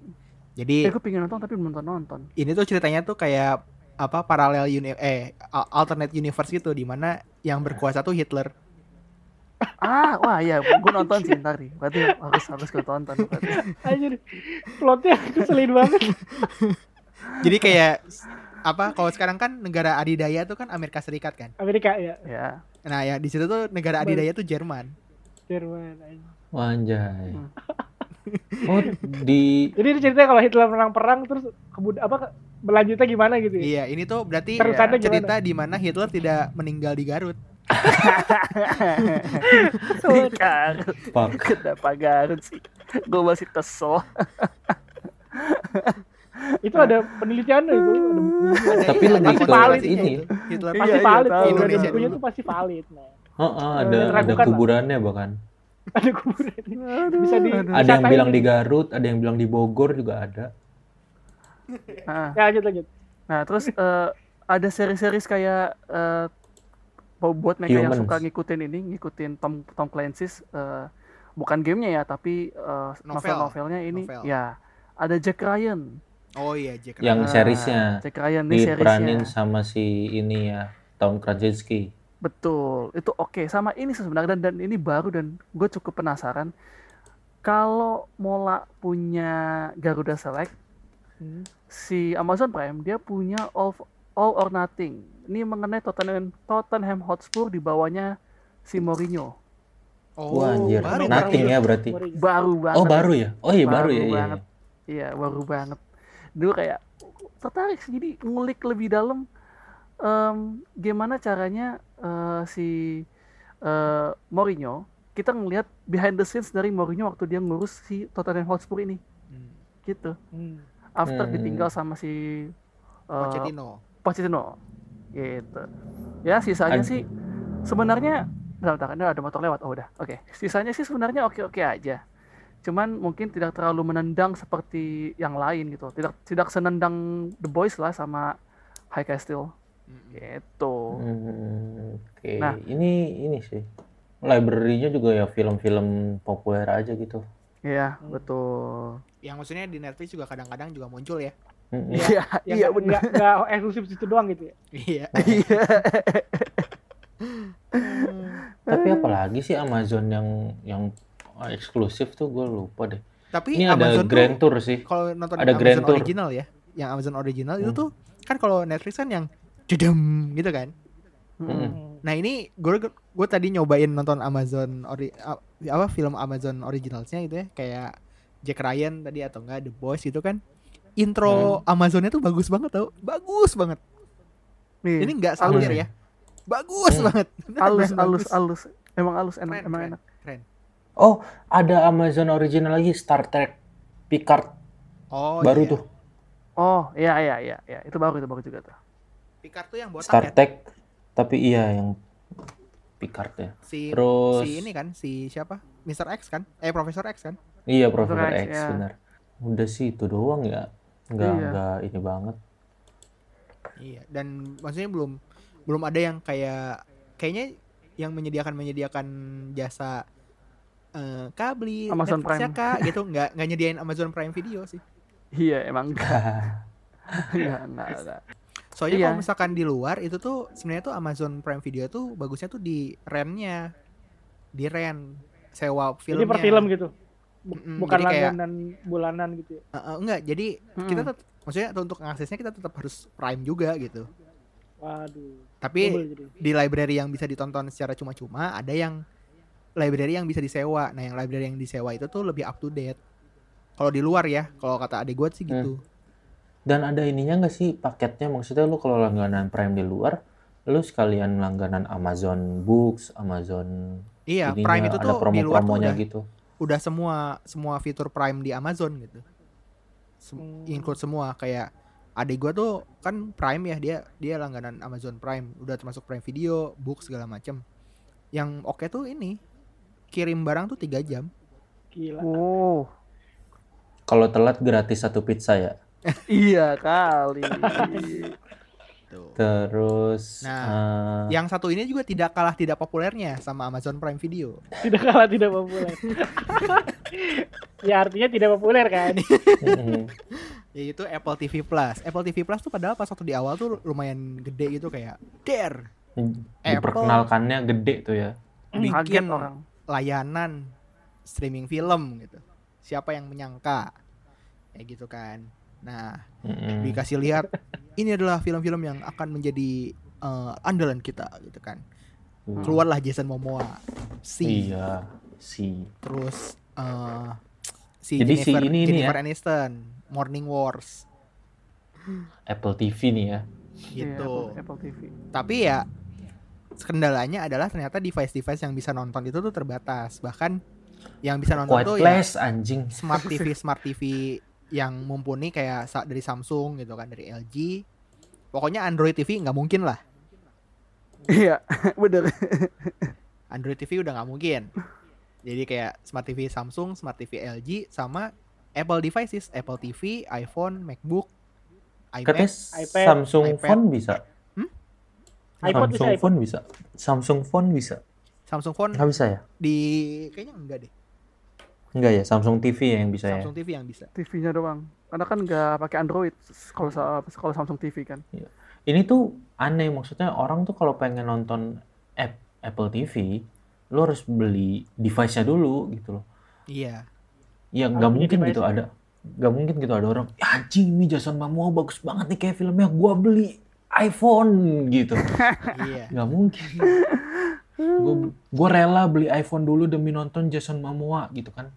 Jadi eh gue pengen nonton tapi belum nonton nonton ini tuh ceritanya tuh kayak apa paralel uni eh al- alternate universe gitu di mana yang berkuasa tuh Hitler. Ah, wah iya, gue nonton sih ntar nih. Berarti harus harus gue tonton. berarti. Anjir. Plotnya keselin banget. Jadi kayak apa kalau sekarang kan negara adidaya tuh kan Amerika Serikat kan. Amerika ya, Ya. Nah, ya di situ tuh negara adidaya tuh Jerman. Jerman. Wanjay. Hmm. Oh, di Jadi ini ceritanya kalau Hitler menang perang terus kebud apa ke- berlanjutnya gimana gitu ya? Iya, ini tuh berarti gimana? cerita di mana Hitler tidak meninggal di Garut. Garut. Pak. Kenapa Garut sih? Gue masih kesel. Itu ada penelitian itu, ada. Ada- Tapi iya, lebih ada ke ini. Hitler Iya, Pasti iya, valid tahu. kalau ada Indonesia bukunya dulu. tuh pasti valid. Nah, Heeh, ada ada lah. kuburannya bahkan. ada kuburan. Bisa di aduh. Ada yang bilang di gitu. Garut, ada yang bilang di Bogor juga ada. Nah, Ya lanjut lanjut. nah terus eh, ada seri-series kayak eh, buat mereka yang suka ngikutin ini, ngikutin Tom Tom Clancy's eh, bukan gamenya ya, tapi Novel. novel-novelnya ini Novel. ya ada Jack Ryan. Oh iya, Jack Yang Nah, seriesnya Jack Ryan diperanin seriesnya. sama si ini ya, Tom Krasinski. Betul, itu oke. Sama ini sebenarnya dan, dan ini baru dan gue cukup penasaran. Kalau Mola punya Garuda Select, Hmm. si Amazon Prime dia punya All, All or Nothing. Ini mengenai Tottenham, Tottenham Hotspur di bawahnya si Mourinho. Oh, Wah anjir, baru nothing baru ya berarti. Baru banget. Oh baru ya? Oh iya baru, Baru ya. Iya, banget. Iya, baru banget. Dulu kayak tertarik sih, jadi ngulik lebih dalam em, gimana caranya eh, si eh, Mourinho kita ngelihat behind the scenes dari Mourinho waktu dia ngurus si Tottenham Hotspur ini Hmm. gitu. Hmm. After Hmm. ditinggal sama si eh, Pochettino. Pochettino gitu. Ya sisanya Ad- sih sebenarnya bentar, bentar, ini ada motor lewat. Oh udah. Oke. Sisanya sih sebenarnya oke-oke aja. Cuman mungkin tidak terlalu menendang seperti yang lain gitu. Tidak tidak senendang The Boys lah sama High Castle. Gitu. Hmm, Oke, Nah. ini ini sih. Library-nya juga ya film-film populer aja gitu. Iya, Hmm. betul. Yang maksudnya di Netflix juga kadang-kadang juga muncul ya. Iya, Yang iya benar. nggak- nggak eksklusif situ doang gitu ya. Iya. Iya. Tapi apalagi sih Amazon yang yang eksklusif tuh gue lupa deh. Tapi Ini ada Amazon Grand tuh Tour sih. kalau nonton ada yang Grand Amazon Tour. original ya, yang Amazon original itu Hmm. tuh kan kalau Netflix kan yang jedem gitu kan. Hmm. Nah ini gue gue tadi nyobain nonton Amazon ori, apa film Amazon originalsnya gitu ya kayak Jack Ryan tadi atau enggak The Boys gitu kan. Intro Amazonnya tuh bagus banget tau, bagus banget. Nih, Ini enggak halus salir ya, bagus Hmm. banget. alus, alus, alus. Emang alus, enak, Keren, emang keren. enak. Oh, ada Amazon original lagi Star Trek Picard Oh baru iya. tuh. Oh, iya, iya, iya, iya. Itu baru, itu baru juga tuh. Picard tuh yang botak Star ya. Tapi iya yang Picard ya. Si Terus si ini kan si siapa? Mr. X kan? Eh Profesor X kan? iya Profesor X, X ya. benar. Udah sih itu doang ya. Enggak Iya. enggak ini banget. Iya, dan maksudnya belum belum ada yang kayak kayaknya yang menyediakan menyediakan jasa eh kabel Amazon Netflix ya, Prime. Kak, gitu nggak nggak nyediain Amazon Prime Video sih. Iya, emang enggak. Enggak, enggak, enggak. Soalnya Iya. kalau misalkan di luar itu tuh sebenarnya tuh Amazon Prime Video tuh bagusnya tuh di rentnya, di rent sewa Jadi filmnya. per film gitu. Bukan jadi kayak- langganan bulanan gitu ya. Eh, eh, enggak, jadi kita Mm-mm. tet- maksudnya untuk mengaksesnya kita tetap harus Prime juga gitu. Waduh. Tapi jadi. di library yang bisa ditonton secara cuma-cuma ada yang library yang bisa disewa. Nah, yang library yang disewa itu tuh lebih up to date. Kalau di luar ya, kalau kata adik gue sih gitu. Dan ada ininya nggak sih paketnya? Maksudnya lu kalau langganan Prime di luar, lu sekalian langganan Amazon Books, Amazon Iya, ininya, Prime itu ada tuh di luar tuh promo-promonya udah, gitu. udah semua semua fitur Prime di Amazon gitu. Sem- Hmm. Include semua kayak adik gue tuh kan Prime ya dia dia langganan Amazon Prime, udah termasuk Prime Video, book segala macem. Yang oke tuh ini kirim barang tuh tiga jam. Gila. Oh, Kalau telat gratis satu pizza ya. Iya kali. Tuh. Terus Nah, eh, Yang satu ini juga tidak kalah tidak populernya sama Amazon Prime Video. Tidak kalah tidak populer. ya artinya tidak populer kan. mm, yaitu Apple TV Plus. Apple TV Plus tuh padahal pas waktu di awal tuh lumayan gede gitu kayak dare. diperkenalkannya gede tuh ya. Kaget bikin orang. layanan streaming film gitu. Siapa yang menyangka? Kayak gitu kan. Nah, Mm-mm. dikasih lihat ini adalah film-film yang akan menjadi eh, andalan kita gitu kan. Uh, Keluarlah Jason Momoa. Si Iya, si. terus eh, si Jadi si Jennifer, ini- ini Jennifer ya. Aniston, Morning Wars Apple TV nih ya. Gitu. Apple, Apple TV. Tapi ya kendalanya adalah ternyata device-device yang bisa nonton itu tuh terbatas. Bahkan yang bisa nonton Quiet tuh ya anjing. smart TV smart TV yang mumpuni kayak dari Samsung gitu kan dari LG. Pokoknya Android TV nggak mungkin lah. Iya, bener. Android TV udah nggak mungkin. Jadi kayak smart TV Samsung, smart TV LG sama Apple devices, Apple TV, iPhone, MacBook, Katanya iPad. iPad, Samsung iPad. phone bisa. iPod bisa, Samsung iPod. phone bisa. Samsung phone bisa. Samsung phone Nggak bisa ya? di kayaknya enggak deh. Enggak ya, Samsung TV ya yang bisa ya. Samsung TV yang bisa. TV-nya doang. Karena kan nggak pakai Android kalau kalau Samsung TV kan. Ini tuh aneh maksudnya orang tuh kalau pengen nonton app Apple TV, lo harus beli device-nya dulu gitu loh. Iya. Ya Harus nggak mungkin gitu device-nya. ada nggak mungkin gitu ada orang "Ya, anjing ini Jason Momoa bagus banget nih kayak filmnya gua beli iPhone gitu iya. nggak mungkin gue gue rela beli iPhone dulu demi nonton Jason Momoa gitu kan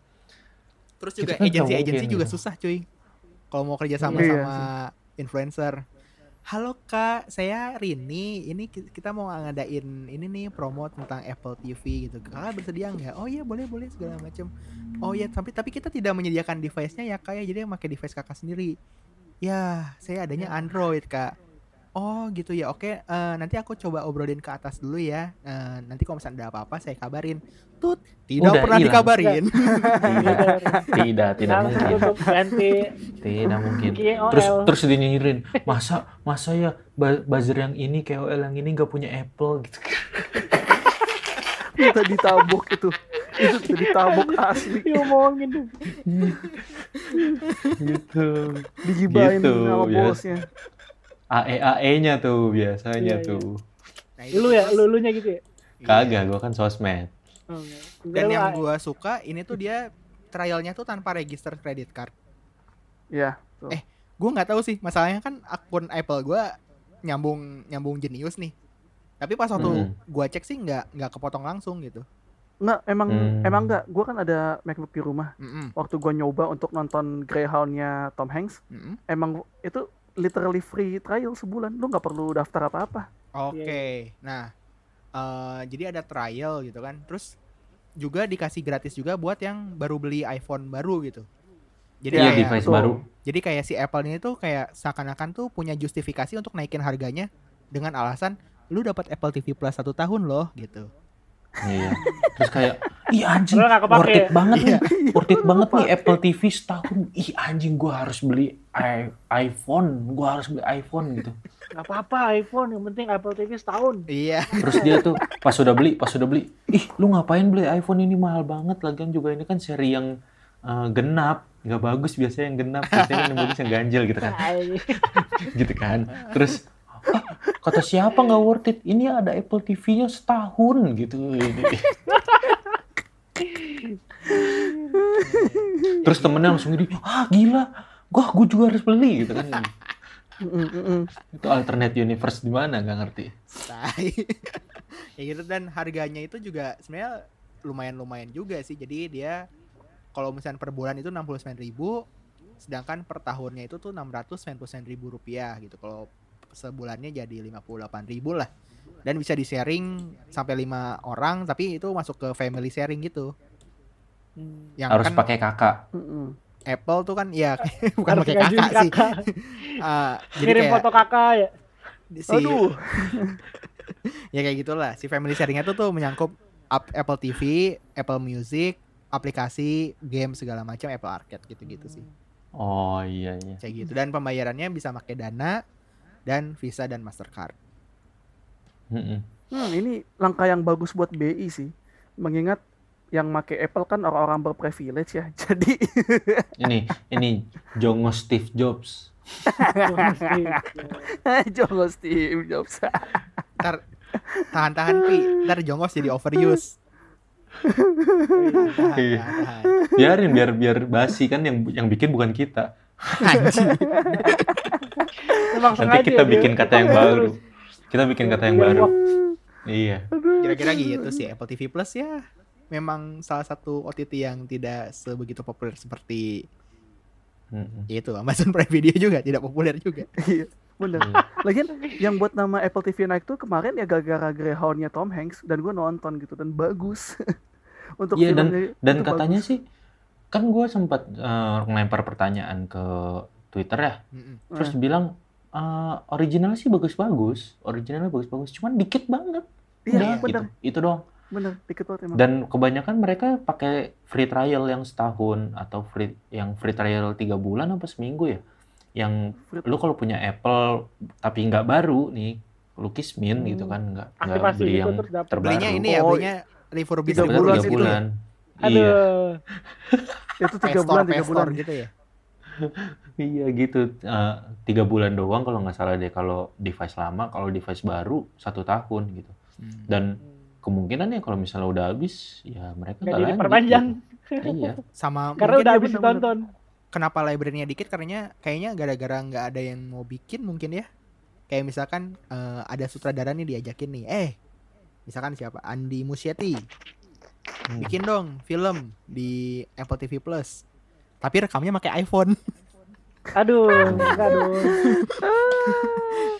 Terus juga kan agensi-agensi juga gitu. susah cuy. Kalau mau kerja sama Iya sama influencer. Halo kak, saya Rini. Ini ki- kita mau ngadain ini nih promo tentang Apple TV gitu. Kakak bersedia nggak? Oh iya boleh boleh segala macam. Oh iya tapi tapi kita tidak menyediakan device-nya ya kak ya. Jadi yang pakai device kakak sendiri. Ya saya adanya Android kak. Oh gitu ya oke eh, nanti aku coba obrolin ke atas dulu ya. Eh, nanti kalau misalnya ada apa-apa saya kabarin. Tut tidak Udah pernah hilang. dikabarin. tidak tidak tidak mungkin ganti tidak mungkin terus terus dinyinyirin masa masa ya buzzer yang ini KOL yang ini nggak punya Apple gitu Kita ditabuk itu. Itu kita ditabuk asli. diomongin tuh. gitu Digibain Gitu, sama ya. bosnya. AE AE nya tuh biasanya Iya, iya. tuh Nah, itu Lu ya, lu lunya gitu ya. kagak gua kan sosmed Oh. Dan Lu, yang ah, gua suka ini tuh dia trialnya tuh tanpa register credit card. Iya. tuh. Eh, Gua nggak tahu sih, masalahnya kan akun Apple gua nyambung nyambung jenius nih. Tapi pas waktu Mm. gua cek sih nggak nggak kepotong langsung gitu. Nggak, emang Hmm. emang enggak. Gua kan ada MacBook di rumah. Mm-mm, Waktu gua nyoba untuk nonton Greyhound-nya Tom Hanks, mm-mm. emang itu literally free trial sebulan. Lu nggak perlu daftar apa-apa. Oke. Nah, eh, jadi ada trial gitu kan. Terus juga dikasih gratis juga buat yang baru beli iPhone baru gitu. Jadi iya kayak device tuh. baru Jadi kayak si Apple ini tuh kayak seakan-akan tuh punya justifikasi untuk naikin harganya dengan alasan lu dapat Apple TV Plus satu tahun loh gitu. Iya. Terus kayak ih anjing worth it banget nih. Iya, worth it banget nih. Apple TV setahun. Ih anjing gua harus beli i- iPhone. Gua harus beli iPhone gitu. Nggak apa-apa iPhone, yang penting Apple TV setahun. Iya. Terus dia tuh pas sudah beli, pas sudah beli, ih lu ngapain beli iPhone ini? Mahal banget. Lagian juga ini kan seri yang eh, genap, nggak bagus biasanya yang genap, biasanya yang bagus yang ganjil gitu kan, gitu kan. Terus "Ah, kata siapa nggak worth it? Ini ada Apple TV-nya setahun gitu. Terus temennya langsung gini, ah gila, gua gua juga harus beli gitu kan. Itu alternate universe di mana nggak ngerti. Ya gitu dan harganya itu juga sebenarnya lumayan-lumayan juga sih. Jadi dia kalau misalnya per bulan itu 69.000 ribu, sedangkan per tahunnya itu tuh 699 ribu rupiah gitu. Kalau sebulannya jadi 58.000 ribu lah. Dan bisa di sharing sampai lima orang, tapi itu masuk ke family sharing gitu. hmm. Yang Harus kan pakai kakak. Apple tuh kan ya bukan Harus pakai ngajuin kakak sih. kakak. Ah, jadi Kirim kayak foto kakak ya. si Aduh. ya kayak gitulah si family sharingnya tuh tuh menyangkup ap- Apple TV, Apple Music, aplikasi, game segala macam, Apple Arcade gitu-gitu sih. Oh iya iya. Kayak gitu dan pembayarannya bisa pakai Dana dan Visa dan Mastercard. Hmm, ini langkah yang bagus buat BI sih. Mengingat yang make Apple kan orang-orang berprivilege ya. Jadi Ini ini Jongo Steve Jobs. Jongo Steve Jobs. Ntar tahan-tahan pi, ntar jongos jadi overuse. Tahan, Iya. tahan, tahan. biarin biar biar basi kan yang yang bikin bukan kita Anjing. Emang nanti kita bikin kata yang baru kita bikin kata yang baru iya Kira-kira gitu sih Apple TV Plus ya. Memang salah satu OTT yang tidak sebegitu populer seperti ya itu Amazon Prime Video juga tidak populer juga. Iya, bener. Iya. Lagian yang buat nama Apple TV naik tuh kemarin ya gara-gara Greyhound-nya Tom Hanks dan gue nonton gitu dan bagus. Untuk Iya, dan- dan katanya bagus. sih kan gue sempat eh, ngelempar pertanyaan ke Twitter ya Mm-mm. terus Eh, bilang eh, originalnya sih bagus-bagus originalnya bagus-bagus cuman dikit banget Iya, Udah, bener, gitu. itu doang bener, dikit banget emang. dan kebanyakan mereka pakai free trial yang setahun atau free yang free trial tiga bulan apa seminggu ya yang Free- lu kalau punya Apple tapi nggak baru nih lu kismin gitu Hmm. kan nggak nggak beli gitu yang terbaru Belinya ini ya, Oh, belinya refurbished tiga bulan tiga itu bulan Aduh. iya itu tiga bulan, tiga bulan. gitu ya. iya gitu Eh, tiga bulan doang kalau nggak salah deh kalau device lama kalau device baru satu tahun gitu Hmm. dan kemungkinan ya kalau misalnya udah habis ya mereka Nggak lanjut diperpanjang. gitu. iya Sama Karena mungkin udah iya, habis ditonton. kenapa library-nya dikit karena kayaknya gara-gara nggak ada yang mau bikin mungkin ya. Kayak misalkan eh, ada sutradara nih diajakin nih, eh misalkan siapa? Andi Muschietti. Hmm. Bikin dong film di Apple TV Plus. Tapi rekamnya pakai iPhone. Aduh, enggak dong.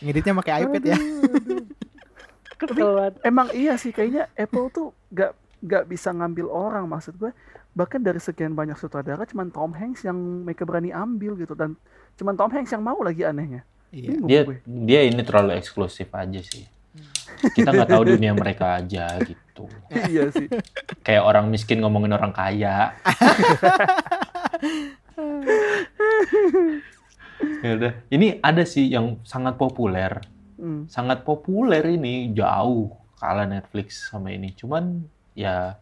Ngeditnya pakai iPad ya. Banget. Emang iya sih kayaknya Apple tuh gak gak bisa ngambil orang maksud gue bahkan dari sekian banyak sutradara cuman Tom Hanks yang mereka berani ambil gitu dan cuman Tom Hanks yang mau lagi anehnya Iya. Bingung dia gue. dia ini terlalu eksklusif aja sih kita nggak tahu dunia mereka aja gitu iya sih kayak orang miskin ngomongin orang kaya ya udah. Ini ada sih yang sangat populer. Hmm. sangat populer ini jauh kalah Netflix sama ini. Cuman ya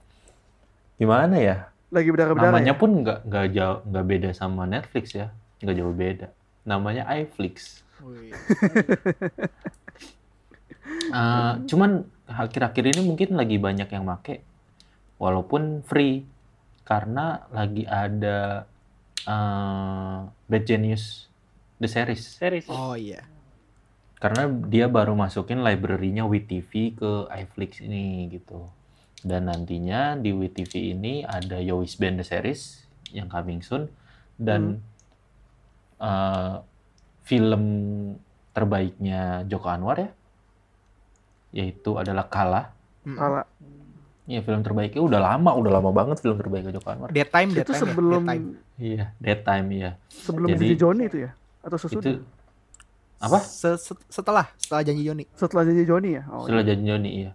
gimana ya? Lagi berdarah-berdarah namanya ya? pun nggak nggak jauh nggak beda sama Netflix ya. Nggak jauh beda. Namanya iFlix. Eh, cuman akhir-akhir ini mungkin lagi banyak yang make walaupun free karena lagi ada eh Bad Genius the series Series. Oh iya. karena dia baru masukin library-nya WeTV ke iFlix ini gitu dan nantinya di WeTV ini ada Yowis Band the series yang coming soon dan eh, film terbaiknya Joko Anwar ya yaitu adalah Kala Mm. Kala. Iya film terbaiknya udah lama, udah lama banget film terbaiknya Joko Anwar. Dead time, dead itu time sebelum ya. Dead time. Iya, Dead Time iya. sebelum Jadi- jadi Johnny itu ya atau Itu sesudah apa? Se- se- setelah setelah janji Joni. setelah jadi Johnny ya oh, Setelah iya. janji Joni iya.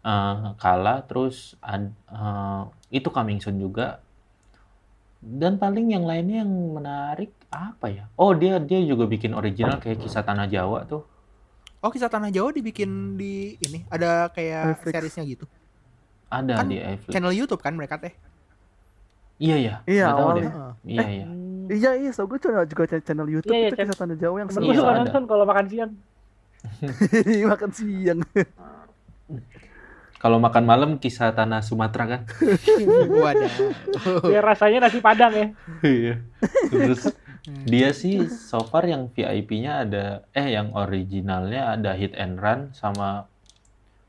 Eh, Kala terus ad- eh, itu coming soon juga. Dan paling yang lainnya yang menarik apa ya? Oh dia dia juga bikin original kayak kisah Tanah Jawa tuh. Oh kisah tanah Jawa dibikin di ini ada kayak Netflix. seriesnya gitu. Ada Kan di iFlix. Channel YouTube kan mereka teh. Iya ya. Iya, awalnya. deh. Heeh. Iya iya. Hmm. iya iya so gue juga juga ch- channel YouTube Iya, iya, itu channel- kisah tanda Jawa yang Iya, seru suka ada. nonton kalau makan siang. makan siang Kalau makan malam kisah Tanah Sumatera kan. Wadah. Biar rasanya nasi padang ya. Iya. Terus dia sih so far yang VIP-nya ada eh yang originalnya ada Hit and Run sama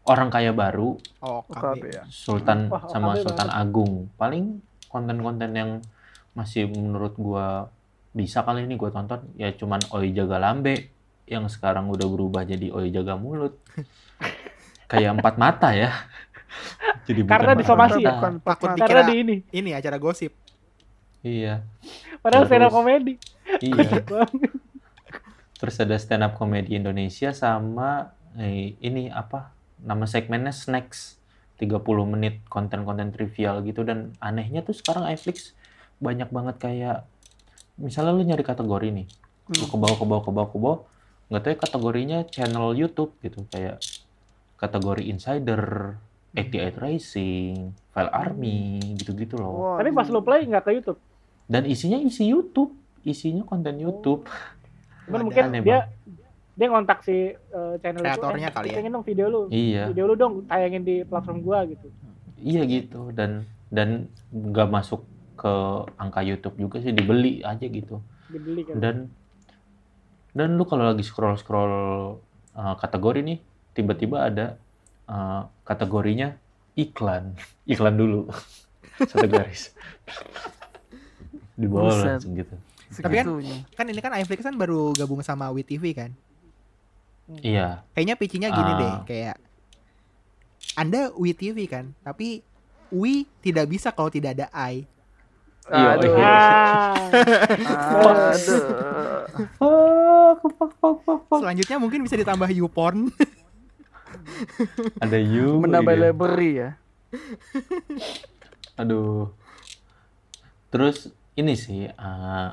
Orang Kaya Baru, Oh, KB. ya Sultan Wah, sama OKB Sultan Agung. Paling konten-konten yang masih menurut gua bisa kali ini gua tonton ya cuman Oi Jaga Lambe yang sekarang udah berubah jadi Oi Jaga Mulut. Kayak empat mata ya. Jadi Karena disomasi ya? bukan Takut dikira- Karena di ini. Ini acara gosip. Iya. Padahal stand up komedi. Iya. Terus ada stand up komedi Indonesia sama eh, ini apa? Nama segmennya Snacks. 30 menit konten-konten trivial gitu dan anehnya tuh sekarang iFlix banyak banget kayak misalnya lu nyari kategori nih. Lu Hmm. ke bawah ke bawah ke bawah ke bawah nggak tahu ya kategorinya channel YouTube gitu kayak kategori insider, 88 Racing, File Army gitu-gitu loh. Wah, Tapi pas lu play nggak ke YouTube. Dan isinya isi YouTube, isinya konten YouTube. Cuman Wadah. mungkin dia dia ngontak si eh, channel Kreatornya itu, eh, kali ya. pengen dong video lu. Iya. Video lu dong tayangin di platform gua gitu. iya gitu dan dan nggak masuk ke angka YouTube juga sih dibeli aja gitu Dibeli kan. dan dan lu kalau lagi scroll scroll kategori nih tiba-tiba ada uh, kategorinya iklan iklan dulu satu garis di bawah langsung gitu Tapi kan-. Kan ini kan iFlix kan baru gabung sama WeTV kan. Iya Kayaknya pitching-nya gini Ah. deh, kayak Anda WeTV kan, tapi We tidak bisa kalau tidak ada I. Iya, Aduh. iya. Ah, Aduh. Selanjutnya mungkin bisa ditambah YouPorn. ada you Menambah iya. library ya. Aduh. Terus ini sih uh,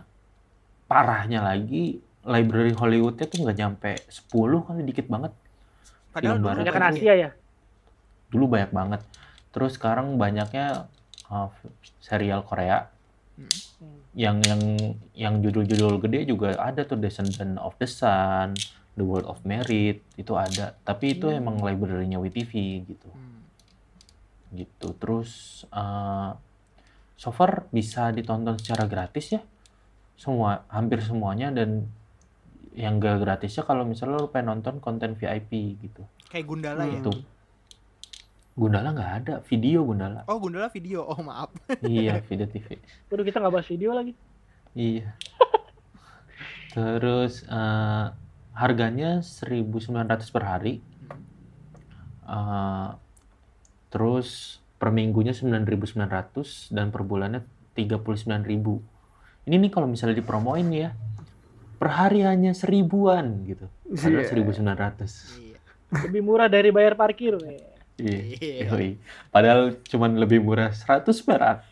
parahnya lagi library Hollywoodnya tuh nggak nyampe 10 kali dikit banget. Padahal Film dulu kan- Asia ya. Dulu banyak banget. Terus sekarang banyaknya uh, serial Korea Hmm. yang yang yang judul-judul gede juga ada tuh Descendant of the Sun, The World of Merit itu ada. Tapi itu emang library-nya WeTV gitu. Hmm. gitu terus eh, so far bisa ditonton secara gratis ya semua hampir semuanya dan yang gak gratisnya kalau misalnya lu pengen nonton konten VIP gitu. Kayak Gundala ya. itu Gundala nggak ada. Video Gundala. Oh, Gundala video. Oh, maaf. iya video TV Waduh kita nggak bahas video lagi. iya. Terus eh, harganya 1.900 per hari. Eh, terus per minggunya 9.900 dan per bulannya 39.000 ini nih kalau misalnya dipromoin ya per hari hanya seribuan gitu padahal Iya. 1.900 Iya. Lebih murah dari bayar parkir. iya Iya. yoi. padahal cuman lebih murah 100 perak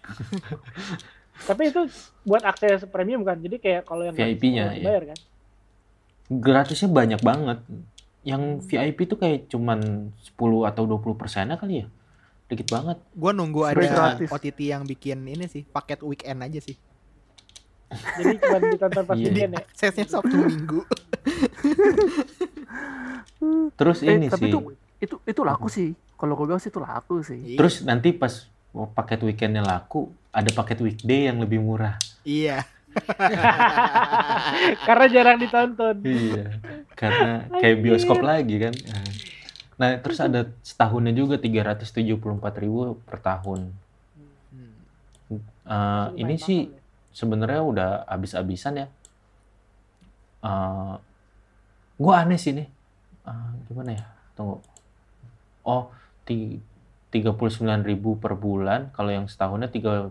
Tapi itu buat akses premium kan. Jadi kayak kalau yang VIP-nya, iya. bayar kan. gratisnya banyak banget yang VIP tuh kayak cuman 10 atau 20 persennya kali ya dikit banget Gua nunggu Free ada gratis. OTT yang bikin ini sih, paket weekend aja sih. Jadi cuma ditonton pas Iya. weekend ya. Aksesnya Sabtu Minggu. terus Eh, ini tapi sih itu itu itu laku sih. Kalau gue bilang sih itu laku sih. Iya. terus nanti pas paket weekendnya laku ada paket weekday yang lebih murah Iya. Karena jarang ditonton. Iya, karena kayak bioskop lagi kan. Nah, terus ada setahunnya juga 374.000 per tahun. Hmm. Eh, ini sih ya. Sebenarnya udah habis-habisan ya. Eh, gua aneh sih nih. Eh, gimana ya? Tunggu. Oh, ti 39.000 per bulan. Kalau yang setahunnya 3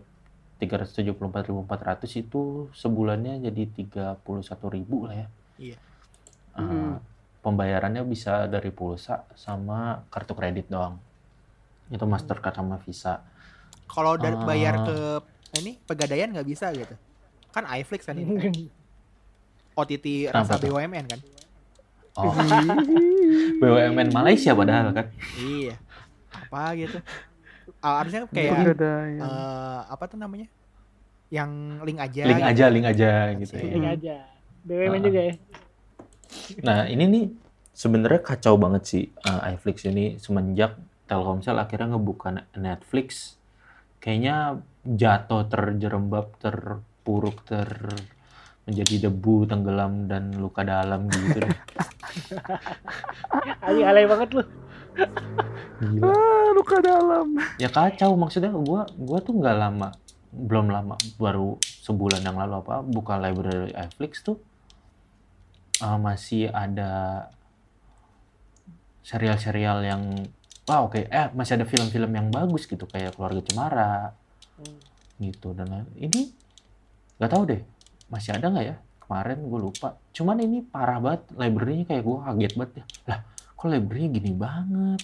374.400 itu sebulannya jadi 31.000 lah ya. Iya. Eh, Mm. Pembayarannya bisa dari pulsa sama kartu kredit doang. Itu Mastercard sama Visa. Kalau dari bayar ke ini pegadaian nggak bisa gitu. Kan iFlix kan ini. OTT rasa Kenapa? BUMN kan. Oh, BUMN Malaysia padahal kan. Iya. Apa gitu. Ah, harusnya kayak eh, apa tuh namanya? Yang link aja. Link gitu. aja, link aja gitu ya. Ini aja. BUMN Ah. juga ya. Nah, ini nih sebenarnya kacau banget sih uh, iFlix ini semenjak Telkomsel akhirnya ngebuka Netflix. Kayaknya jatuh terjerembab, terpuruk, ter menjadi debu, tenggelam dan luka dalam gitu deh. Ayo alay banget lu. Gila. Ah, luka dalam. Ya kacau maksudnya gua gua tuh nggak lama belum lama baru sebulan yang lalu apa buka library iFlix tuh uh, masih ada serial-serial yang wah oke eh masih ada film-film yang bagus gitu kayak keluarga cemara Hmm. gitu dan lain- ini nggak tahu deh masih ada nggak ya? Kemarin gue lupa. Cuman ini parah banget library-nya kayak gue kaget banget ya. Lah kok library-nya gini banget?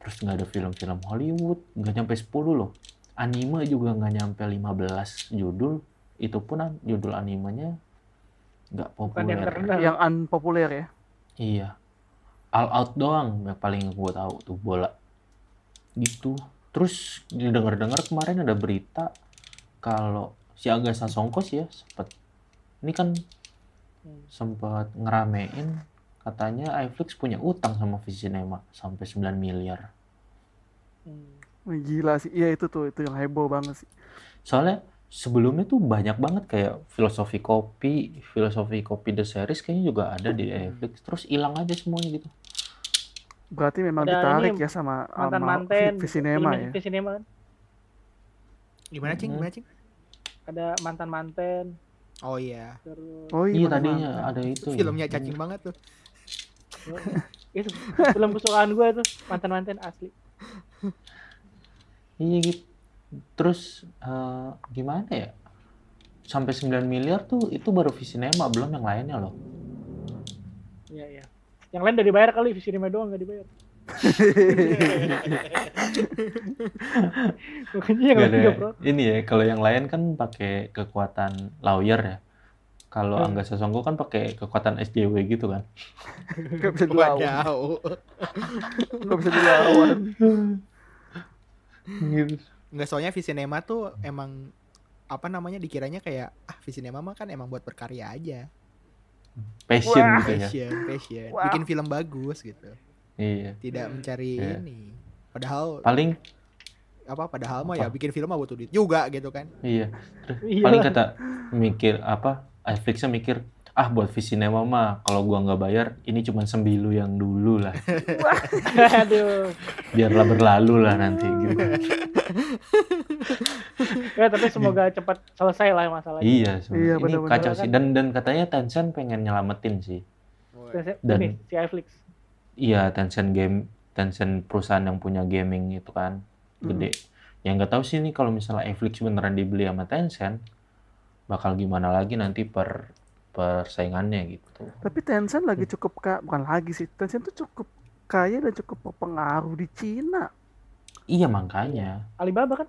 Terus nggak ada film-film Hollywood nggak nyampe 10 loh. Anime juga nggak nyampe 15 judul. Itu pun judul animenya nggak Bukan yang populer terkenal. Yang unpopuler ya. iya. All out doang yang paling gue tahu tuh bola. Gitu terus didengar-dengar kemarin ada berita kalau si Aga Sasongkos ya sempat ini kan Hmm. sempat ngeramein katanya iFlix punya utang sama Visinema sampai 9 miliar Hmm. Gila sih. Iya itu tuh, itu yang heboh banget sih. Soalnya sebelumnya tuh banyak banget kayak filosofi kopi, filosofi kopi the series kayaknya juga ada di Netflix. Terus hilang aja semuanya gitu. Berarti memang Ada ditarik ya sama sama mantan-mantan Vi- Visinema ya. Visinema kan Gimana cing? Hmm. Gimana cing? ada mantan-mantan Oh iya. terus Oh Iya mantan tadinya mantan. ada itu. ya. Filmnya cacing banget tuh. itu film kesukaan gue tuh mantan-mantan asli Iya gitu. Terus eh, gimana ya? Sampai 9 miliar tuh itu baru Visinema, belum yang lainnya loh. iya iya yang lain udah dibayar kali Visinema doang nggak dibayar makanya yang Nggak lain Ini ya, kalau yang lain kan pakai kekuatan lawyer ya. Kalau Hmm. Angga Sasongko kan pakai kekuatan SJW gitu kan. Gak bisa dilawan. Gak bisa dilawan. Gitu. Nggak soalnya Visinema tuh emang apa namanya dikiranya kayak ah Visinema mah kan emang buat berkarya aja. Passion Wah. gitu ya. Passion, passion. Wah. Bikin film bagus gitu. Iya. Tidak mencari Iya. ini. Padahal Paling apa padahal mah ya bikin film mah butuh duit juga gitu kan. iya. Terus Iya. paling kata mikir apa? Netflixnya mikir ah buat Visinema mah kalau gua nggak bayar ini cuma sembilu yang dulu lah. Aduh. Biarlah berlalu lah nanti gitu ya tapi semoga cepat selesai lah masalahnya. Iya Iya, sebenarnya ini kacau kan. sih. Dan dan katanya Tencent pengen nyelamatin sih. Dan- ini si iFlix iya Tencent game Tencent perusahaan yang punya gaming itu kan gede. Yang nggak tahu sih nih kalau misalnya Netflix beneran dibeli sama Tencent bakal gimana lagi nanti per persaingannya gitu Tapi Tencent lagi cukup kaya, bukan lagi sih. Tencent tuh cukup kaya dan cukup berpengaruh di Cina. iya makanya Alibaba kan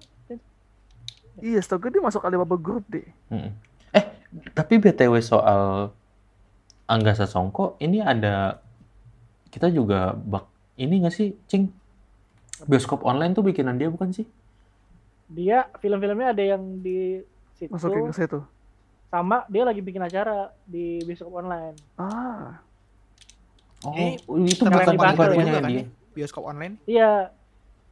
Iya, setahu gue dia masuk Alibaba Group deh. Mm-mm. Eh, tapi BTW soal Angga Sasongko, ini ada kita juga bak ini nggak sih, Cing? Bioskop online tuh bikinan dia bukan sih? dia film-filmnya ada yang di situ Masukin ke situ. Sama dia lagi bikin acara di bioskop online Ah, Oh, Ini itu bukan punya kan dia. nih, bioskop online. Iya.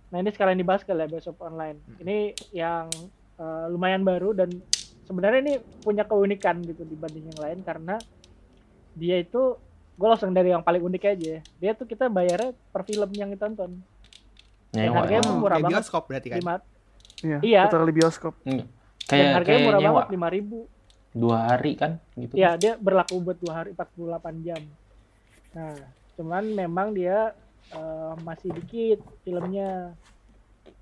Nah ini sekalian dibahas kali ya bioskop online. Ini yang eh, lumayan baru dan sebenarnya ini punya keunikan gitu dibanding yang lain karena dia itu gue langsung dari yang paling unik aja. Dia tuh kita bayarnya per film yang ditonton. Dan Nyewa. harganya ya. pun murah banget. bioskop berarti kan. Lima, iya. Iya. Bioskop. Dan Kayak harganya kayak murah nyewa banget lima ribu. Dua hari kan gitu. Iya dia berlaku buat dua hari 48 jam. Nah cuman memang dia eh, masih dikit filmnya.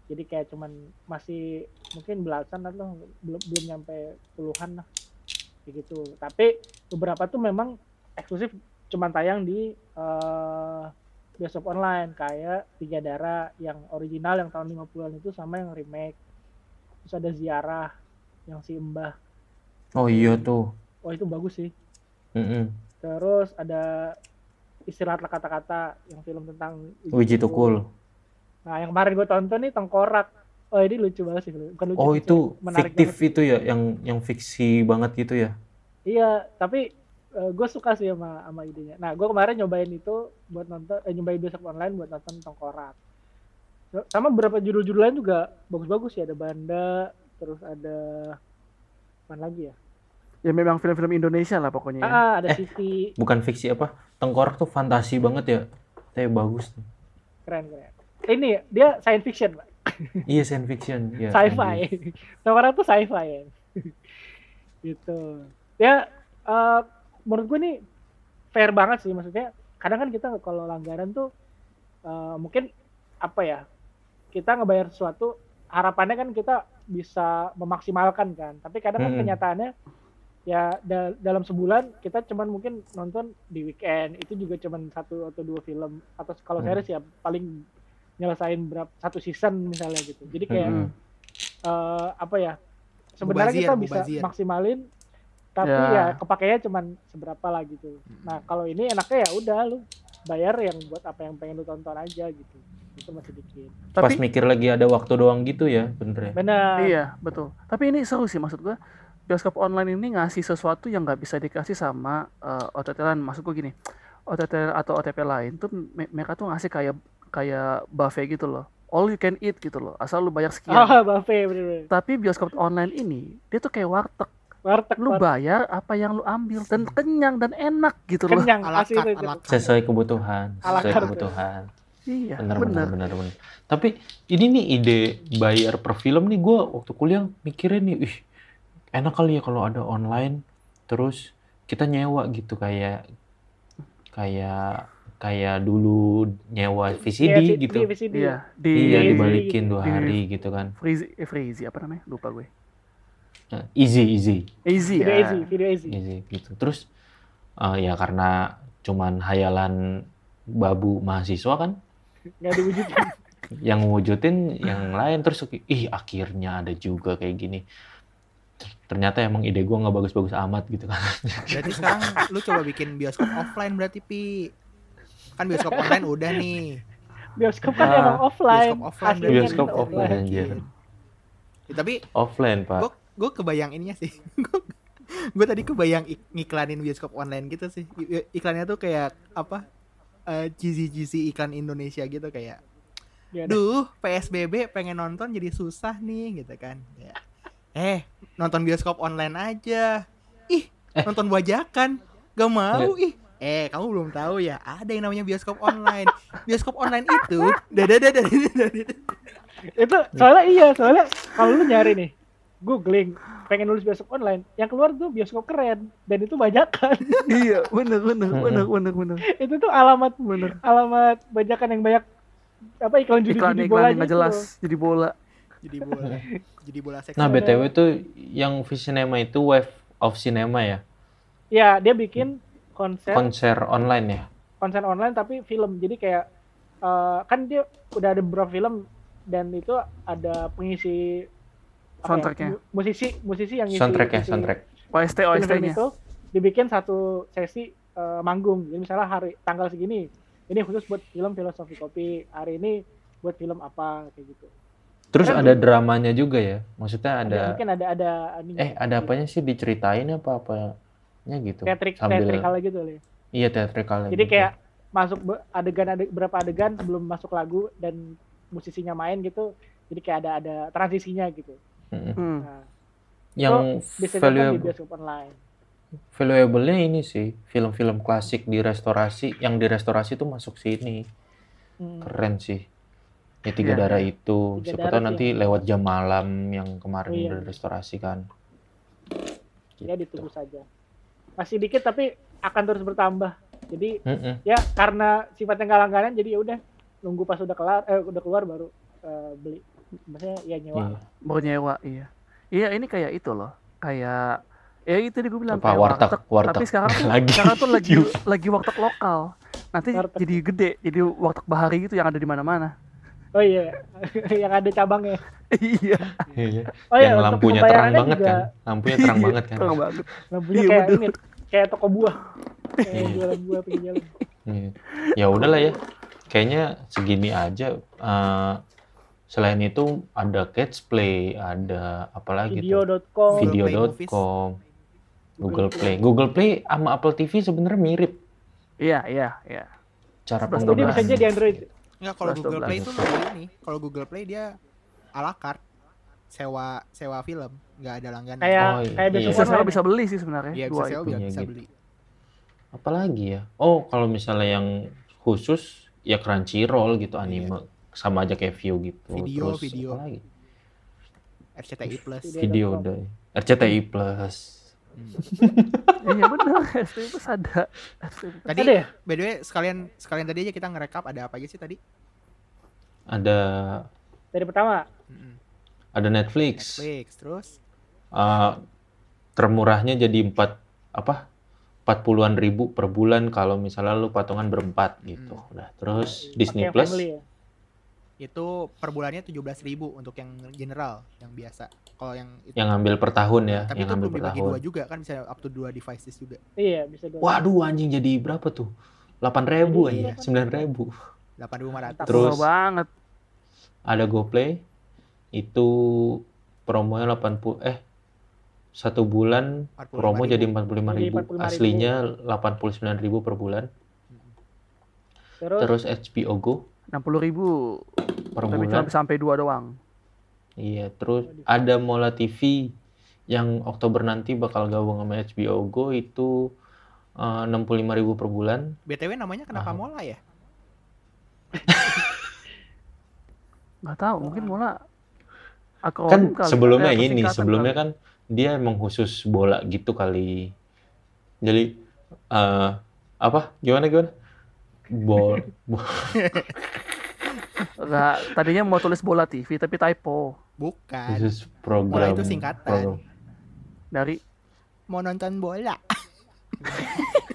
Jadi kayak cuman masih mungkin belasan atau belum belum nyampe puluhan lah gitu. Tapi beberapa tuh memang eksklusif cuman tayang di eh, bioskop online kayak Tiga Darah yang original yang tahun 50-an itu sama yang remake. Terus ada Ziarah yang si Mbah. Oh iya tuh. Wah itu bagus sih. Mm-mm. Terus ada istirahatlah kata-kata yang film tentang Wiji Tukul. Nah yang kemarin gue tonton nih Tengkorak. Oh ini lucu banget sih. Bukan lucu, Oh itu menarik fiktif banget. itu ya, yang yang fiksi banget gitu ya. Iya tapi gue suka sih sama sama idenya. Nah gue kemarin nyobain itu buat nonton, eh, nyobain bioskop online buat nonton Tengkorak. Sama beberapa judul-judul lain juga bagus-bagus ya. Ada Banda, terus ada apa lagi ya? Ya memang film-film Indonesia lah pokoknya. ya. Ah ada Eh. Siti, Bukan fiksi apa? Tengkorak tuh fantasi banget ya. Tapi bagus tuh. keren keren. Ini dia science fiction, Pak. Iya science fiction. Ya, sci-fi. Tengkorak tuh sci-fi ya. gitu. Ya eh, menurut gue nih fair banget sih maksudnya. Kadang kan kita kalau langganan tuh eh, mungkin apa ya? Kita ngebayar sesuatu harapannya kan kita bisa memaksimalkan kan. Tapi kadang kan Mm-mm. kenyataannya ya da- dalam sebulan kita cuman mungkin nonton di weekend itu juga cuman satu atau dua film atau kalau Hmm. series ya paling nyelesain berapa satu season misalnya gitu. Jadi kayak Mm-mm. eh, apa ya sebenarnya Mubazir, kita bisa mubazir. maksimalin tapi Ya. ya kepakainya cuman seberapa lah gitu nah kalau ini enaknya ya udah lu bayar yang buat apa yang pengen lu tonton aja gitu itu masih dikit Pas Tapi mikir lagi ada waktu doang gitu ya, bener ya. benar iya, betul. Tapi ini seru sih maksud gua. Bioskop online ini ngasih sesuatu yang nggak bisa dikasih sama eh, OTT lain. Maksud gua gini, OTT atau OTP lain tuh me- mereka tuh ngasih kayak kayak buffet gitu loh. all you can eat gitu loh asal lu bayar sekian Ah, buffet bener-bener. tapi bioskop online ini dia tuh kayak warteg Warteg, lu warteg. bayar apa yang lu ambil dan kenyang dan enak gitu loh kenyang ala carte. sesuai kebutuhan sesuai kebutuhan iya bener, bener bener bener tapi ini nih ide bayar per film nih gue waktu kuliah mikirin nih ih enak kali ya kalau ada online terus kita nyewa gitu. Kayak kayak kayak dulu nyewa VCD Iya, gitu. Di VCD. iya di iya Di- dibalikin dua di- hari gitu kan. Freezy eh, Freezy apa namanya? Lupa gue. Nah, easy easy. Easy Video ya. Easy, video easy. easy gitu. Terus eh, ya karena cuman hayalan babu mahasiswa kan Nggak diwujudin. yang wujudin yang lain terus ih akhirnya ada juga kayak gini ternyata emang ide gua nggak bagus-bagus amat gitu kan Berarti sekarang lu coba bikin bioskop offline berarti pi. Kan bioskop online udah nih. Bioskop kan emang offline. bioskop offline, Aslinya bioskop kita offline anjir Ya, tapi offline pak gue gue kebayang ininya sih. gue tadi kebayang ik- ngiklanin bioskop online gitu sih. I- Iklannya tuh kayak apa? Eh cheesy cheesy iklan Indonesia gitu kayak Ya, Duh, PSBB pengen nonton jadi susah nih gitu kan. Ya. Eh, nonton bioskop online aja. Ih, nonton bajakan. Gak mau ih. Eh, kamu belum tahu ya, ada yang namanya bioskop online. Bioskop online itu dada dada itu soalnya iya soalnya kalau lu nyari nih googling pengen nulis bioskop online. Yang keluar tuh bioskop keren dan itu bajakan. Iya bener bener bener bener bener. Itu tuh alamat bener. alamat bajakan yang banyak apa iklan judi iklan judi iklan bola yang nggak jelas jadi bola. Jadi bola. Jadi bola seks. nah btw tuh yang Cinema itu wave of cinema ya? Ya dia bikin konser. Konser online ya? Konser online tapi film. Jadi kayak eh, kan dia udah ada beberapa film dan itu ada pengisi ya, Soundtracknya. mu- musisi musisi yang ngisi soundtrack. Ya soundtrack OST OST nya itu dibikin satu sesi eh, manggung. Jadi misalnya hari tanggal segini ini khusus buat film filosofi kopi. Hari ini buat film apa kayak gitu. Terus Kan ada dramanya juga ya? Maksudnya ada mungkin ada ada ininya, eh ada apanya sih? Diceritain apa apanya gitu? Teatrik sambil teatrikal gitu loh ya. iya teatrikal jadi kayak masuk adegan ada berapa adegan sebelum masuk lagu dan musisinya main gitu. Jadi kayak ada ada transisinya gitu hmm. nah, yang di valuable bioskop online. valuable-nya ini sih film-film klasik di restorasi. Yang di restorasi tuh masuk sini. Hmm. keren sih. Ya tiga Iya, darah itu. Tiga siapa Darah tahu nanti lewat jam malam yang kemarin Oh, iya. udah restorasi kan. Ya Gitu. ditunggu saja. Masih dikit tapi akan terus bertambah. Jadi Mm-mm. ya karena sifatnya nggak langganan jadi ya udah nunggu pas udah kelar eh udah keluar baru eh, beli maksudnya ya nyewa Iya. mau nyewa iya. Iya ini kayak itu loh. Kayak ya itu gue bilang Apa, kayak warteg, warteg. tapi sekarang tuh Lagi. sekarang tuh lagi lagi warteg lokal. Nanti Warteg. jadi gede jadi warteg bahari gitu yang ada di mana-mana. Oh iya yang ada cabangnya. Iya. Iya. oh iya yang lampunya terang banget juga. kan? Lampunya terang Iya, banget kan? terang banget. Lampunya Iya, kayak bener. ini kayak toko buah. Kayak jualan buah pinggir jalan. Iya. ya udahlah ya. Kayaknya segini aja. Eh, selain itu ada catch play ada apa lagi tuh? Video.com Video. video.com Google Play. Google Play sama Apple TV sebenarnya mirip. Iya iya iya. Cara jadi bisa jadi Android. Enggak kalau 11, Google Play 12. itu nggak ini. Kalau Google Play dia ala carte. Sewa sewa film, nggak ada langganan. kayak Oh, iya. kayak Iya. bisa sewa online bisa beli sih sebenarnya. Iya bisa dua sewa itu bisa, Iya, gitu. beli. apalagi ya? Oh kalau misalnya yang khusus ya Crunchyroll gitu anime sama aja kayak view gitu Video, terus video. apa lagi RCTI Plus. Video. udah RCTI Plus iya benar STV Plus ada Plus. Tadi ada ya by the way sekalian sekalian tadi aja kita ngerekap ada apa aja sih tadi? ada dari pertama Mm-mm. ada Netflix, Netflix terus Eh, termurahnya jadi empat apa empat puluhan ribu per bulan kalau misalnya lu patungan berempat gitu Hmm. udah terus Disney Plus family ya itu per bulannya 17.000 untuk yang general, yang biasa. Kalau yang itu yang ngambil per tahun ya tapi yang itu ngambil belum per dibagi tahun dua juga kan bisa up to dua devices juga. iya bisa dua waduh anjing jadi berapa tuh delapan ribu Jadi aja sembilan ribu 8.500. Terus- banget ada GoPlay itu promonya 80 eh satu bulan 45.000. promo jadi 45.000 Jadi ribu 45.000. aslinya 89.000 per bulan terus, terus HBO Go 60 ribu per tapi bulan. cuma sampai dua doang. Iya, terus ada Mola TV yang Oktober nanti bakal gabung sama HBO Go itu eh, 65.000 per bulan. BTW namanya kenapa Ah. Mola ya? Nggak tahu, mungkin mulai akronim Kan kali. sebelumnya Eh, ini, sebelumnya kali. kan dia emang khusus bola gitu kali. Jadi eh apa? Gimana gimana? Bol, bo- Nggak, tadinya mau tulis bola TV tapi typo Bukan. khusus Mola program. itu singkatan. program. dari Mau nonton bola.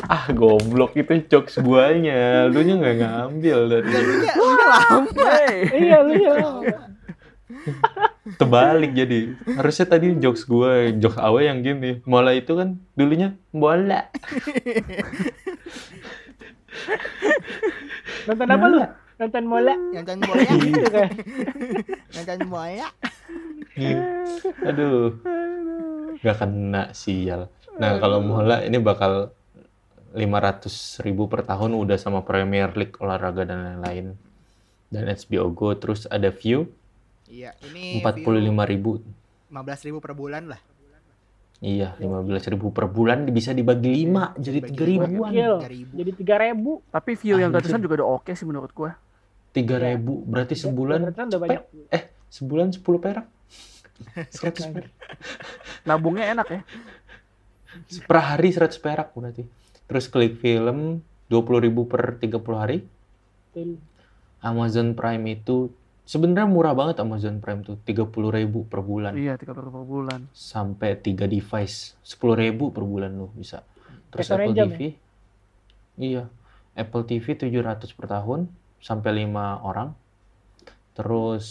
Ah goblok itu jokes guanya, lu nya nggak ngambil dari Lalunya udah lama. Iya lu ya. terbalik jadi harusnya tadi jokes gue jokes awe yang gini mola itu kan dulunya bola Nonton apa lu? Nonton bola. Nonton bola. Kan. Nonton bola. Gitu. aduh nggak kena sial nah kalau mola ini bakal 500 ribu per tahun udah sama Premier League olahraga dan lain-lain dan HBO Go terus ada View Iya, ini 45 ribu 15 ribu per bulan lah. iya 15 ribu per bulan bisa dibagi 5 jadi 3 ribuan Gokil. 3.000. Jadi tiga ribu. tapi view yang Anjir. gratisan juga udah oke sih menurut gua 3 ribu berarti sebulan Berarti udah banyak. eh sebulan 10 perak 100 perak nabungnya enak ya per hari 100 perak berarti. Terus klik film 20.000 per 30 hari. Betul. Amazon Prime itu sebenarnya murah banget Amazon Prime tuh 30.000 per bulan iya 30 per bulan sampai 3 device 10.000 per bulan lu bisa. Terus Apple TV. Iya. Apple TV 700 per tahun sampai 5 orang. Terus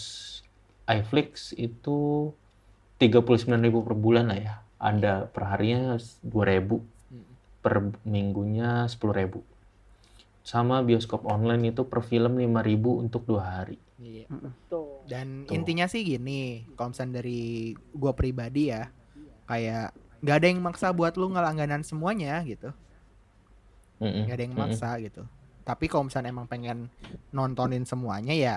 iFlix itu 39.000 per bulan lah ya. Ada per harinya 2.000 per minggunya 10.000 sama bioskop online itu per film 5.000 untuk dua hari Iya. Tuh. Dan Tuh. intinya sih gini, kalau misalnya dari gua pribadi ya, kayak nggak ada yang maksa buat lu ngelangganan semuanya gitu, Mm-mm. nggak ada yang Mm-mm. maksa gitu. Tapi kalau misalnya emang pengen nontonin semuanya ya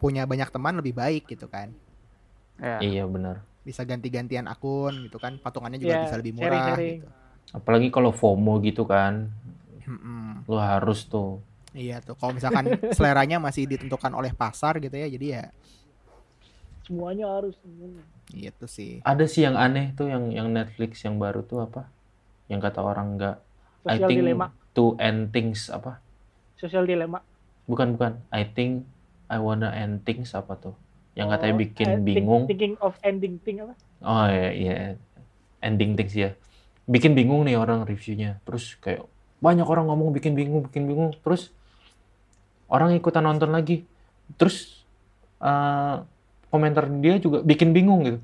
punya banyak teman lebih baik gitu kan. ya iya benar Bisa ganti-gantian akun gitu kan, patungannya juga Ya, bisa lebih murah gitu. apalagi kalau FOMO gitu kan Mm-mm. lu harus tuh Iya tuh, kalau misalkan seleranya masih ditentukan oleh pasar gitu ya, jadi ya Semuanya harus. semuanya. itu sih. ada sih yang aneh tuh yang yang Netflix yang baru tuh apa yang kata orang nggak I think dilema. to end things apa Sosial dilema. bukan bukan I think I wanna end things apa tuh yang katanya Oh, bikin think- bingung Thinking of ending thing apa? Oh iya, iya. Ending things ya. Bikin bingung nih orang reviewnya. Terus kayak banyak orang ngomong bikin bingung, bikin bingung. Terus orang ikutan nonton lagi. Terus eh, komentar dia juga bikin bingung gitu.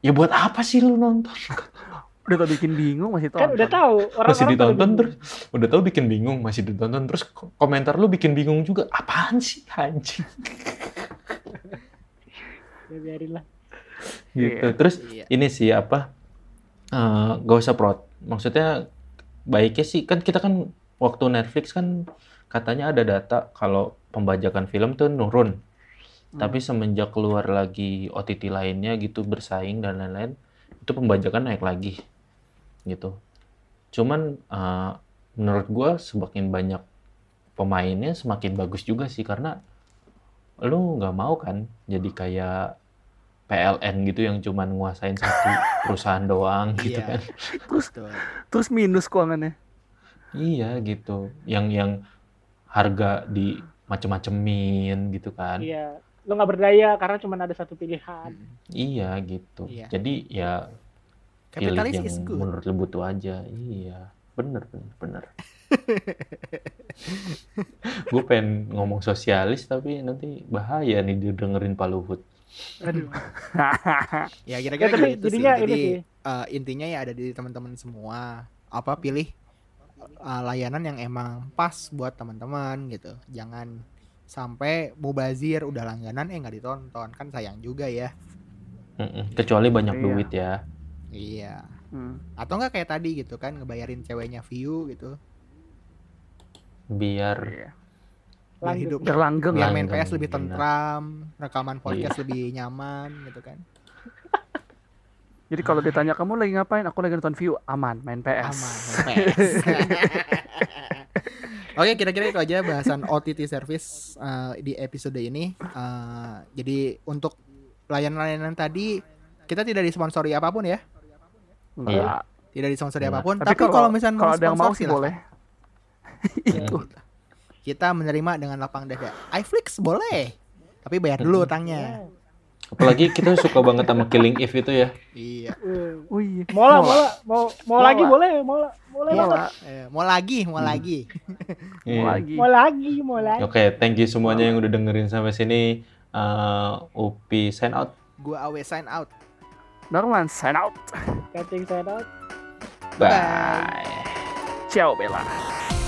Ya buat apa sih lu nonton? udah tau bikin bingung masih tonton Kan udah tahu. Orang-orang masih pada ditonton terus. Udah tahu bikin bingung, masih ditonton terus ko- komentar lu bikin bingung juga. Apaan sih anjing? Ya biarin lah. Gitu. Iya. Terus Iya. ini sih apa eh gak usah prot maksudnya baiknya sih kan kita kan waktu Netflix kan katanya ada data kalau pembajakan film tuh nurun tapi semenjak keluar lagi OTT lainnya gitu bersaing dan lain-lain itu pembajakan naik lagi gitu cuman eh, menurut gua semakin banyak pemainnya semakin bagus juga sih karena lu nggak mau kan jadi kayak PLN gitu yang cuman nguasain satu perusahaan doang gitu Iya. kan. Betul. terus minus keuangannya Iya gitu. Yang yang harga di macem-macemin gitu kan. Iya, Iya. Lo nggak berdaya karena cuma ada satu pilihan. gitu. Iya. Jadi ya pilih Kapitalis yang menurut lu butuh aja. Iya. Bener bener bener. Gue pengen ngomong sosialis tapi nanti bahaya nih didengerin Pak Luhut. Aduh. Ya kira-kira Ya, gitu sih. jadinya ini Jadi sih. eh, intinya ya ada di teman-teman semua. Apa pilih eh, layanan yang emang pas buat teman-teman gitu. Jangan sampai mubazir udah langganan eh nggak ditonton kan sayang juga ya. Mm-mm. Kecuali banyak Iya. duit ya. Iya. Hmm. Atau nggak kayak tadi gitu kan ngebayarin ceweknya view gitu. Biar Iya. biar Langgeng. hidup Biar langgeng. biar main PS lebih tentram rekaman podcast lebih nyaman gitu kan Jadi kalau ditanya kamu lagi ngapain? Aku lagi nonton view. Aman, main PS. aman main PS. Oke, kira-kira itu aja bahasan OTT service eh, di episode ini. Eh, jadi untuk layanan-layanan tadi kita tidak disponsori apa pun ya, Enggak. tidak disponsori Enggak. apa pun. Tapi, kalau misalnya kalau ada yang mau sih boleh. Itu. Kita menerima dengan lapang dada. iFlix boleh, tapi bayar dulu utangnya. Apalagi kita suka banget sama Killing Eve itu ya. Iya. Oh iya. Mau lah, Mau mau lah, mau mau Mau lagi boleh, mau lah, boleh Mau banget. lah. Eh, mau lagi, mau Hmm. lagi. Mau Iya. lagi. Mau lagi, mau lagi. Oke, thank you semuanya yang udah dengerin sampai sini. Uh, Upi sign out. Gua awe sign out. Norman, sign out. Cutting saya out. Bye. Ciao, Bella.